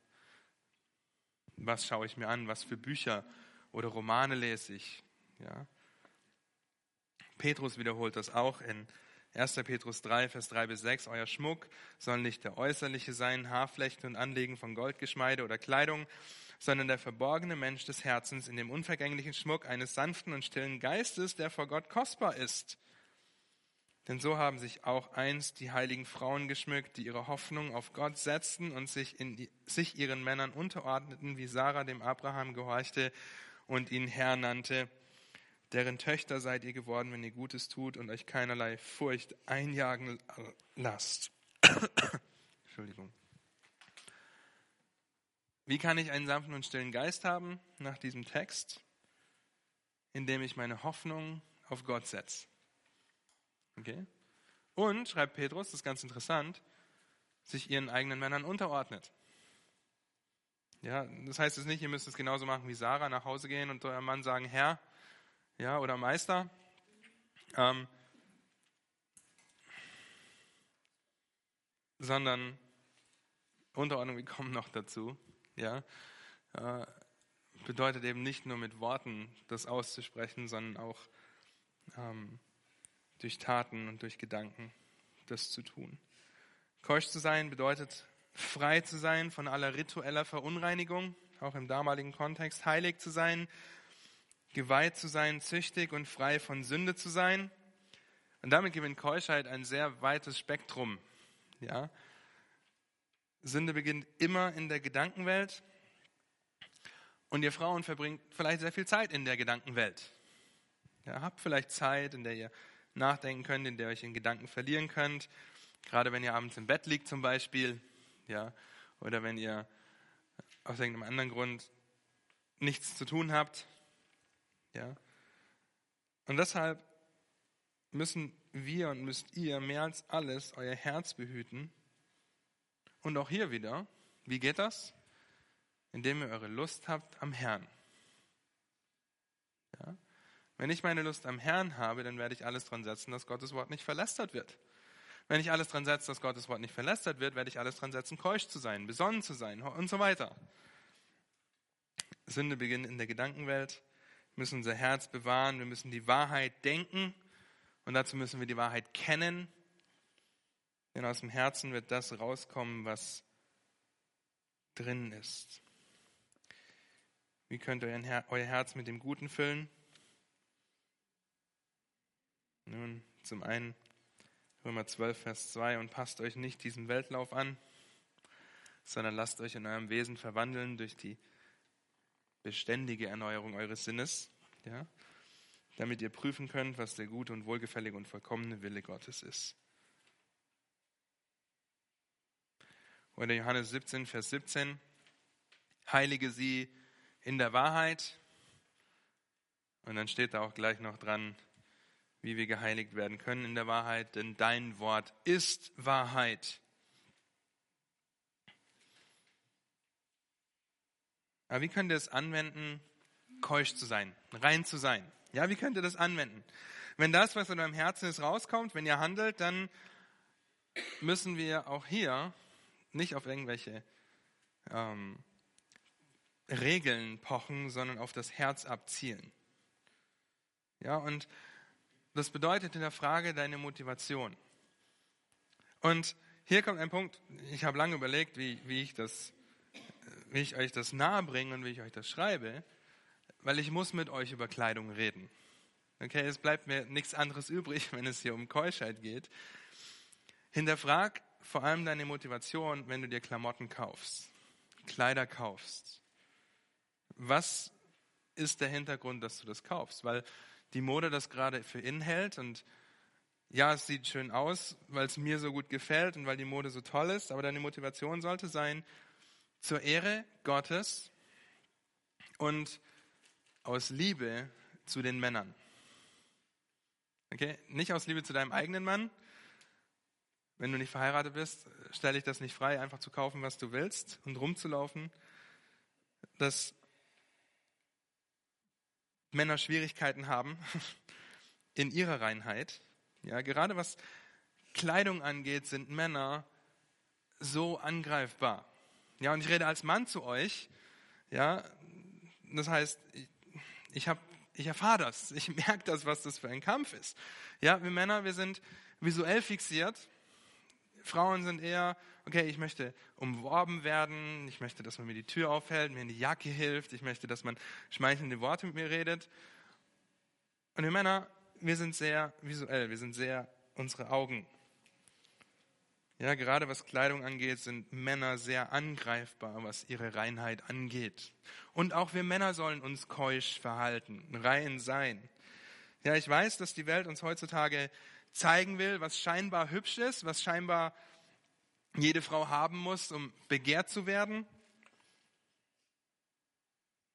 Was schaue ich mir an? Was für Bücher oder Romane lese ich? Ja. Petrus wiederholt das auch in 1. Petrus 3, Vers 3 bis 6. Euer Schmuck soll nicht der äußerliche sein, Haarflechten und Anlegen von Goldgeschmeide oder Kleidung, sondern der verborgene Mensch des Herzens in dem unvergänglichen Schmuck eines sanften und stillen Geistes, der vor Gott kostbar ist. Denn so haben sich auch einst die heiligen Frauen geschmückt, die ihre Hoffnung auf Gott setzten und sich, in sich ihren Männern unterordneten, wie Sarah dem Abraham gehorchte und ihn Herr nannte. Deren Töchter seid ihr geworden, wenn ihr Gutes tut und euch keinerlei Furcht einjagen lasst. Entschuldigung. Wie kann ich einen sanften und stillen Geist haben nach diesem Text? Indem ich meine Hoffnung auf Gott setze. Okay? Und, schreibt Petrus, das ist ganz interessant, sich ihren eigenen Männern unterordnet. Ja, das heißt es nicht, ihr müsst es genauso machen wie Sarah, nach Hause gehen und eurem Mann sagen, Herr, ja, oder Meister. Ähm, sondern Unterordnung, wir kommen noch dazu ja, äh, bedeutet eben nicht nur mit Worten das auszusprechen, sondern auch ähm, durch Taten und durch Gedanken das zu tun. Keusch zu sein bedeutet frei zu sein von aller ritueller Verunreinigung, auch im damaligen Kontext, heilig zu sein, geweiht zu sein, züchtig und frei von Sünde zu sein. Und damit gewinnt Keuschheit ein sehr weites Spektrum. Ja, Sünde beginnt immer in der Gedankenwelt und ihr Frauen verbringt vielleicht sehr viel Zeit in der Gedankenwelt. Ihr habt vielleicht Zeit, in der ihr nachdenken könnt, in der ihr euch in Gedanken verlieren könnt. Gerade wenn ihr abends im Bett liegt zum Beispiel, ja, oder wenn ihr aus irgendeinem anderen Grund nichts zu tun habt, ja. Und deshalb müssen wir und müsst ihr mehr als alles euer Herz behüten und auch hier wieder, wie geht das? Indem ihr eure Lust habt am Herrn. Ja? Wenn ich meine Lust am Herrn habe, dann werde ich alles dran setzen, dass Gottes Wort nicht verlästert wird. Wenn ich alles dran setze, dass Gottes Wort nicht verlästert wird, werde ich alles dran setzen, keusch zu sein, besonnen zu sein und so weiter. Sünde beginnt in der Gedankenwelt. Wir müssen unser Herz bewahren, wir müssen die Wahrheit denken und dazu müssen wir die Wahrheit kennen. Denn aus dem Herzen wird das rauskommen, was drin ist. Wie könnt ihr euer Herz mit dem Guten füllen? Nun, zum einen Römer 12, Vers 2, und passt euch nicht diesem Weltlauf an, sondern lasst euch in eurem Wesen verwandeln durch die beständige Erneuerung eures Sinnes, ja, damit ihr prüfen könnt, was der gute und wohlgefällige und vollkommene Wille Gottes ist. Oder Johannes 17, Vers 17, heilige sie in der Wahrheit. Und dann steht da auch gleich noch dran, wie wir geheiligt werden können in der Wahrheit, denn dein Wort ist Wahrheit. Aber wie könnt ihr es anwenden, keusch zu sein, rein zu sein? Ja, wie könnt ihr das anwenden? Wenn das, was in eurem Herzen ist, rauskommt, wenn ihr handelt, dann müssen wir auch hier nicht auf irgendwelche ähm, Regeln pochen, sondern auf das Herz abzielen. Ja, und das bedeutet in der Frage deine Motivation. Und hier kommt ein Punkt, ich habe lange überlegt, wie, wie, ich das, wie ich euch das nahe bringe und wie ich euch das schreibe, weil ich muss mit euch über Kleidung reden. Okay, es bleibt mir nichts anderes übrig, wenn es hier um Keuschheit geht. Hinterfrag vor allem deine Motivation, wenn du dir Klamotten kaufst, Kleider kaufst. Was ist der Hintergrund, dass du das kaufst? Weil die Mode das gerade für in hält und ja, es sieht schön aus, weil es mir so gut gefällt und weil die Mode so toll ist, aber deine Motivation sollte sein, zur Ehre Gottes und aus Liebe zu den Männern. Okay? Nicht aus Liebe zu deinem eigenen Mann. Wenn du nicht verheiratet bist, stelle ich das nicht frei, einfach zu kaufen, was du willst und rumzulaufen. Das Männer Schwierigkeiten haben in ihrer Reinheit. Ja, gerade was Kleidung angeht, sind Männer so angreifbar. Ja, und ich rede als Mann zu euch. Ja, das heißt, ich, ich, hab, ich erfahre das. Ich merke das, was das für ein Kampf ist. Ja, wir Männer, wir sind visuell fixiert. Frauen sind eher, okay, ich möchte umworben werden, ich möchte, dass man mir die Tür aufhält, mir in die Jacke hilft, ich möchte, dass man schmeichelnde Worte mit mir redet. Und wir Männer, wir sind sehr visuell, wir sind sehr unsere Augen. Ja, gerade was Kleidung angeht, sind Männer sehr angreifbar, was ihre Reinheit angeht. Und auch wir Männer sollen uns keusch verhalten, rein sein. Ja, ich weiß, dass die Welt uns heutzutage zeigen will, was scheinbar hübsch ist, was scheinbar jede Frau haben muss, um begehrt zu werden.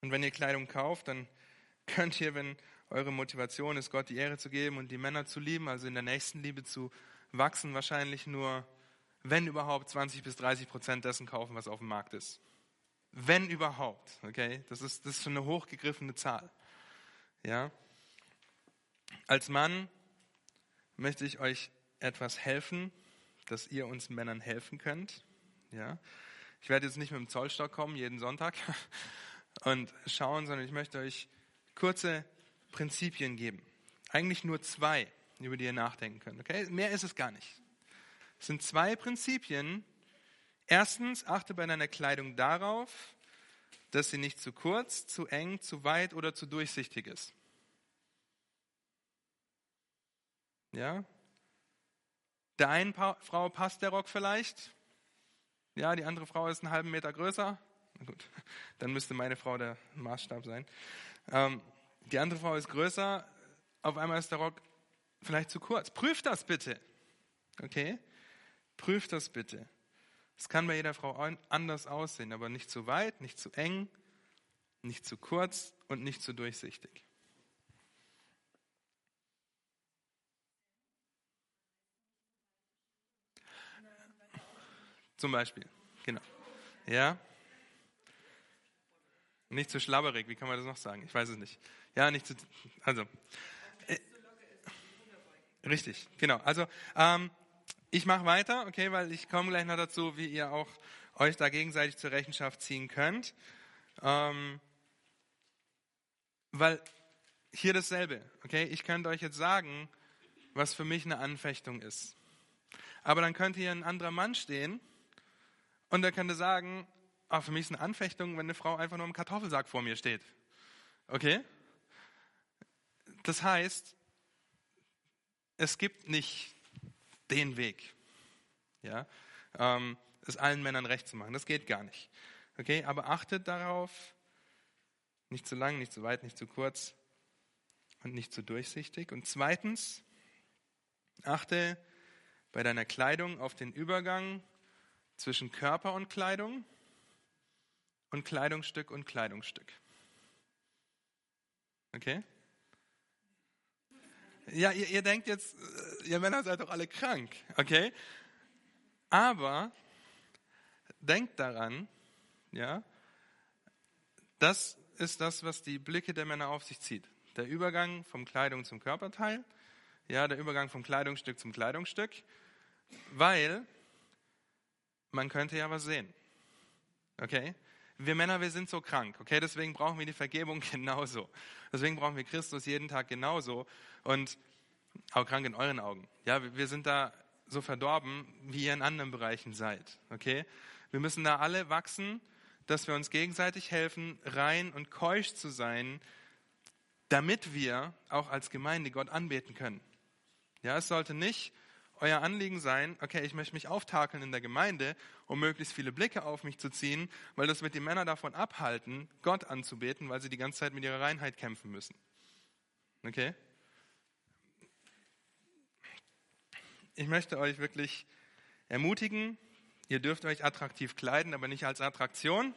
Und wenn ihr Kleidung kauft, dann könnt ihr, wenn eure Motivation ist, Gott die Ehre zu geben und die Männer zu lieben, also in der nächsten Liebe zu wachsen, wahrscheinlich nur, wenn überhaupt, 20 bis 30 Prozent dessen kaufen, was auf dem Markt ist. Wenn überhaupt, okay? Das ist, das ist schon eine hochgegriffene Zahl. Ja? Als Mann möchte ich euch etwas helfen, dass ihr uns Männern helfen könnt. Ja? Ich werde jetzt nicht mit dem Zollstock kommen, jeden Sonntag, und schauen, sondern ich möchte euch kurze Prinzipien geben. Eigentlich nur zwei, über die ihr nachdenken könnt. Okay? Mehr ist es gar nicht. Es sind zwei Prinzipien. Erstens, achte bei deiner Kleidung darauf, dass sie nicht zu kurz, zu eng, zu weit oder zu durchsichtig ist. Ja? Der einen pa Frau passt der Rock vielleicht. Ja, die andere Frau ist einen halben Meter größer. Na gut, dann müsste meine Frau der Maßstab sein. Ähm, die andere Frau ist größer. Auf einmal ist der Rock vielleicht zu kurz. Prüft das bitte. Okay? Prüft das bitte. Es kann bei jeder Frau anders aussehen, aber nicht zu weit, nicht zu eng, nicht zu kurz und nicht zu durchsichtig. Zum Beispiel, genau. Ja? Nicht zu schlabberig, wie kann man das noch sagen? Ich weiß es nicht. Ja, nicht zu, also. Äh, richtig, genau. Also, ähm, ich mache weiter, okay, weil ich komme gleich noch dazu, wie ihr auch euch da gegenseitig zur Rechenschaft ziehen könnt. Ähm, weil hier dasselbe, okay, ich könnte euch jetzt sagen, was für mich eine Anfechtung ist. Aber dann könnte hier ein anderer Mann stehen und der könnte sagen, oh, für mich ist eine Anfechtung, wenn eine Frau einfach nur im Kartoffelsack vor mir steht. Okay? Das heißt, es gibt nicht den Weg, ja, ähm, es allen Männern recht zu machen. Das geht gar nicht. Okay, aber achtet darauf, nicht zu lang, nicht zu weit, nicht zu kurz und nicht zu durchsichtig. Und zweitens, achte bei deiner Kleidung auf den Übergang zwischen Körper und Kleidung und Kleidungsstück und Kleidungsstück. Okay? Ja, ihr, ihr denkt jetzt, äh, ihr Männer seid doch alle krank, okay? Aber denkt daran, ja, das ist das, was die Blicke der Männer auf sich zieht. Der Übergang vom Kleidung zum Körperteil, ja, der Übergang vom Kleidungsstück zum Kleidungsstück, weil man könnte ja was sehen. Okay? Wir Männer, wir sind so krank, okay? Deswegen brauchen wir die Vergebung genauso. Deswegen brauchen wir Christus jeden Tag genauso. Und auch krank in euren Augen. Ja, wir sind da so verdorben, wie ihr in anderen Bereichen seid, okay? Wir müssen da alle wachsen, dass wir uns gegenseitig helfen, rein und keusch zu sein, damit wir auch als Gemeinde Gott anbeten können. Ja, es sollte nicht euer Anliegen sein, okay, ich möchte mich auftakeln in der Gemeinde, um möglichst viele Blicke auf mich zu ziehen, weil das wird die Männer davon abhalten, Gott anzubeten, weil sie die ganze Zeit mit ihrer Reinheit kämpfen müssen. Okay? Ich möchte euch wirklich ermutigen, ihr dürft euch attraktiv kleiden, aber nicht als Attraktion.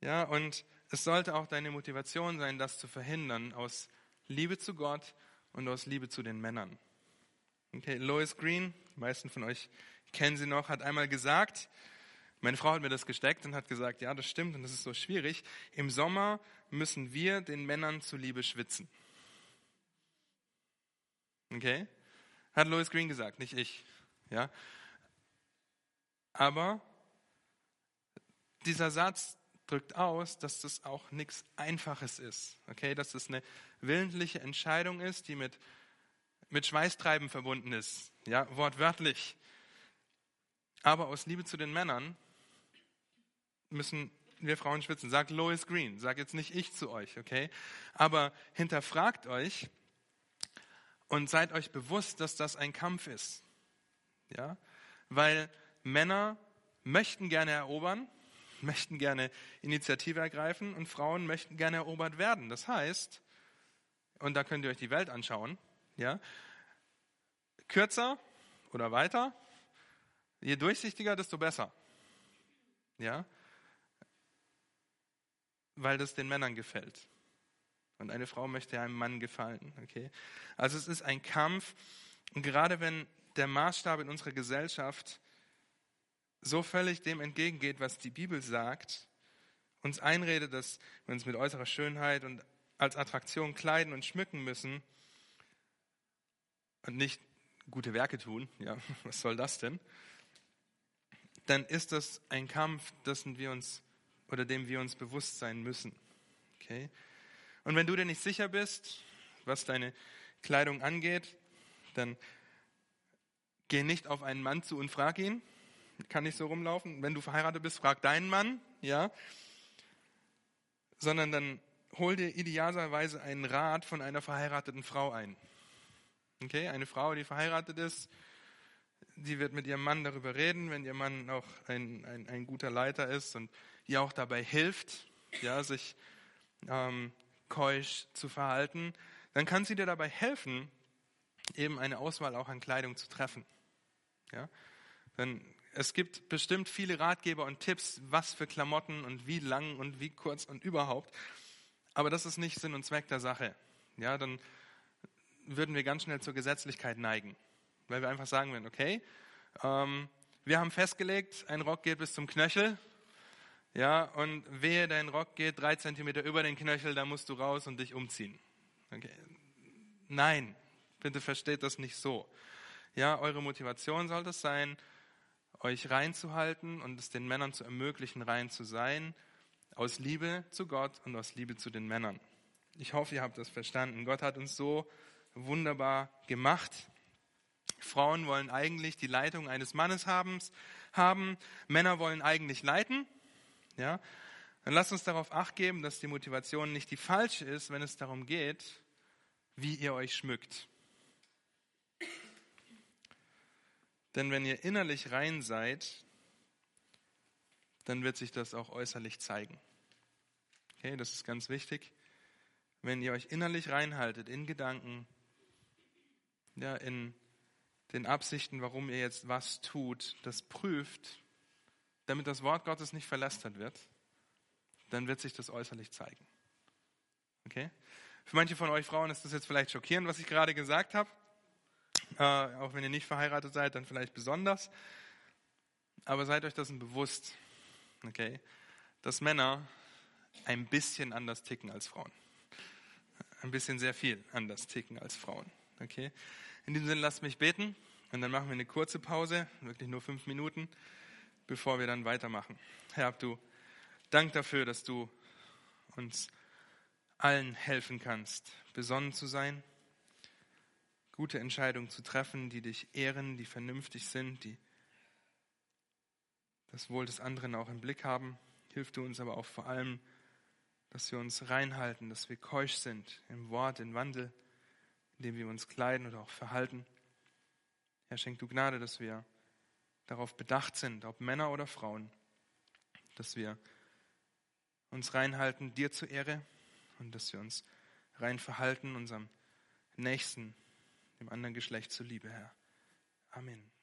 Ja, und es sollte auch deine Motivation sein, das zu verhindern, aus Liebe zu Gott und aus Liebe zu den Männern. Okay, Lois Green, die meisten von euch kennen sie noch, hat einmal gesagt, meine Frau hat mir das gesteckt und hat gesagt, ja, das stimmt und das ist so schwierig. Im Sommer müssen wir den Männern zuliebe schwitzen. Okay? Hat Lois Green gesagt, nicht ich. Ja? Aber dieser Satz drückt aus, dass das auch nichts Einfaches ist. Okay? Dass das eine willentliche Entscheidung ist, die mit mit Schweißtreiben verbunden ist, ja, wortwörtlich. Aber aus Liebe zu den Männern müssen wir Frauen schwitzen. Sagt Lois Green, sag jetzt nicht ich zu euch, okay? Aber hinterfragt euch und seid euch bewusst, dass das ein Kampf ist. Ja? Weil Männer möchten gerne erobern, möchten gerne Initiative ergreifen und Frauen möchten gerne erobert werden. Das heißt, und da könnt ihr euch die Welt anschauen, ja? Kürzer oder weiter, je durchsichtiger, desto besser. Ja? Weil das den Männern gefällt. Und eine Frau möchte einem Mann gefallen. Okay? Also es ist ein Kampf. Und gerade wenn der Maßstab in unserer Gesellschaft so völlig dem entgegengeht, was die Bibel sagt, uns einredet, dass wir uns mit äußerer Schönheit und als Attraktion kleiden und schmücken müssen, und nicht gute Werke tun, ja, was soll das denn? Dann ist das ein Kampf, dessen wir uns oder dem wir uns bewusst sein müssen. Okay? Und wenn du dir nicht sicher bist, was deine Kleidung angeht, dann geh nicht auf einen Mann zu und frag ihn. Kann nicht so rumlaufen. Wenn du verheiratet bist, frag deinen Mann, ja. Sondern dann hol dir idealerweise einen Rat von einer verheirateten Frau ein. Okay, eine Frau, die verheiratet ist, die wird mit ihrem Mann darüber reden, wenn ihr Mann auch ein, ein, ein guter Leiter ist und ihr auch dabei hilft, ja, sich ähm, keusch zu verhalten, dann kann sie dir dabei helfen, eben eine Auswahl auch an Kleidung zu treffen. Ja? Denn es gibt bestimmt viele Ratgeber und Tipps, was für Klamotten und wie lang und wie kurz und überhaupt. Aber das ist nicht Sinn und Zweck der Sache. Ja, dann würden wir ganz schnell zur Gesetzlichkeit neigen. Weil wir einfach sagen würden, okay, ähm, wir haben festgelegt, ein Rock geht bis zum Knöchel. Ja, und wehe, dein Rock geht drei Zentimeter über den Knöchel, da musst du raus und dich umziehen. Okay. Nein, bitte versteht das nicht so. Ja, eure Motivation sollte es sein, euch reinzuhalten und es den Männern zu ermöglichen, rein zu sein, aus Liebe zu Gott und aus Liebe zu den Männern. Ich hoffe, ihr habt das verstanden. Gott hat uns so wunderbar gemacht. Frauen wollen eigentlich die Leitung eines Mannes haben, haben. Männer wollen eigentlich leiten. Ja? Dann lasst uns darauf acht geben, dass die Motivation nicht die falsche ist, wenn es darum geht, wie ihr euch schmückt. Denn wenn ihr innerlich rein seid, dann wird sich das auch äußerlich zeigen. Okay, das ist ganz wichtig. Wenn ihr euch innerlich reinhaltet, in Gedanken, ja, in den Absichten, warum ihr jetzt was tut, das prüft, damit das Wort Gottes nicht verlästert wird, dann wird sich das äußerlich zeigen. Okay? Für manche von euch Frauen ist das jetzt vielleicht schockierend, was ich gerade gesagt habe. Äh, auch wenn ihr nicht verheiratet seid, dann vielleicht besonders. Aber seid euch dessen bewusst, okay, dass Männer ein bisschen anders ticken als Frauen. Ein bisschen sehr viel anders ticken als Frauen. Okay? In diesem Sinne, lasst mich beten und dann machen wir eine kurze Pause, wirklich nur fünf Minuten, bevor wir dann weitermachen. Herr, du Dank dafür, dass du uns allen helfen kannst, besonnen zu sein, gute Entscheidungen zu treffen, die dich ehren, die vernünftig sind, die das Wohl des anderen auch im Blick haben. Hilf du uns aber auch vor allem, dass wir uns reinhalten, dass wir keusch sind im Wort, im Wandel, indem wir uns kleiden oder auch verhalten. Herr, schenk du Gnade, dass wir darauf bedacht sind, ob Männer oder Frauen, dass wir uns reinhalten, dir zur Ehre und dass wir uns rein verhalten, unserem Nächsten, dem anderen Geschlecht zuliebe, Herr. Amen.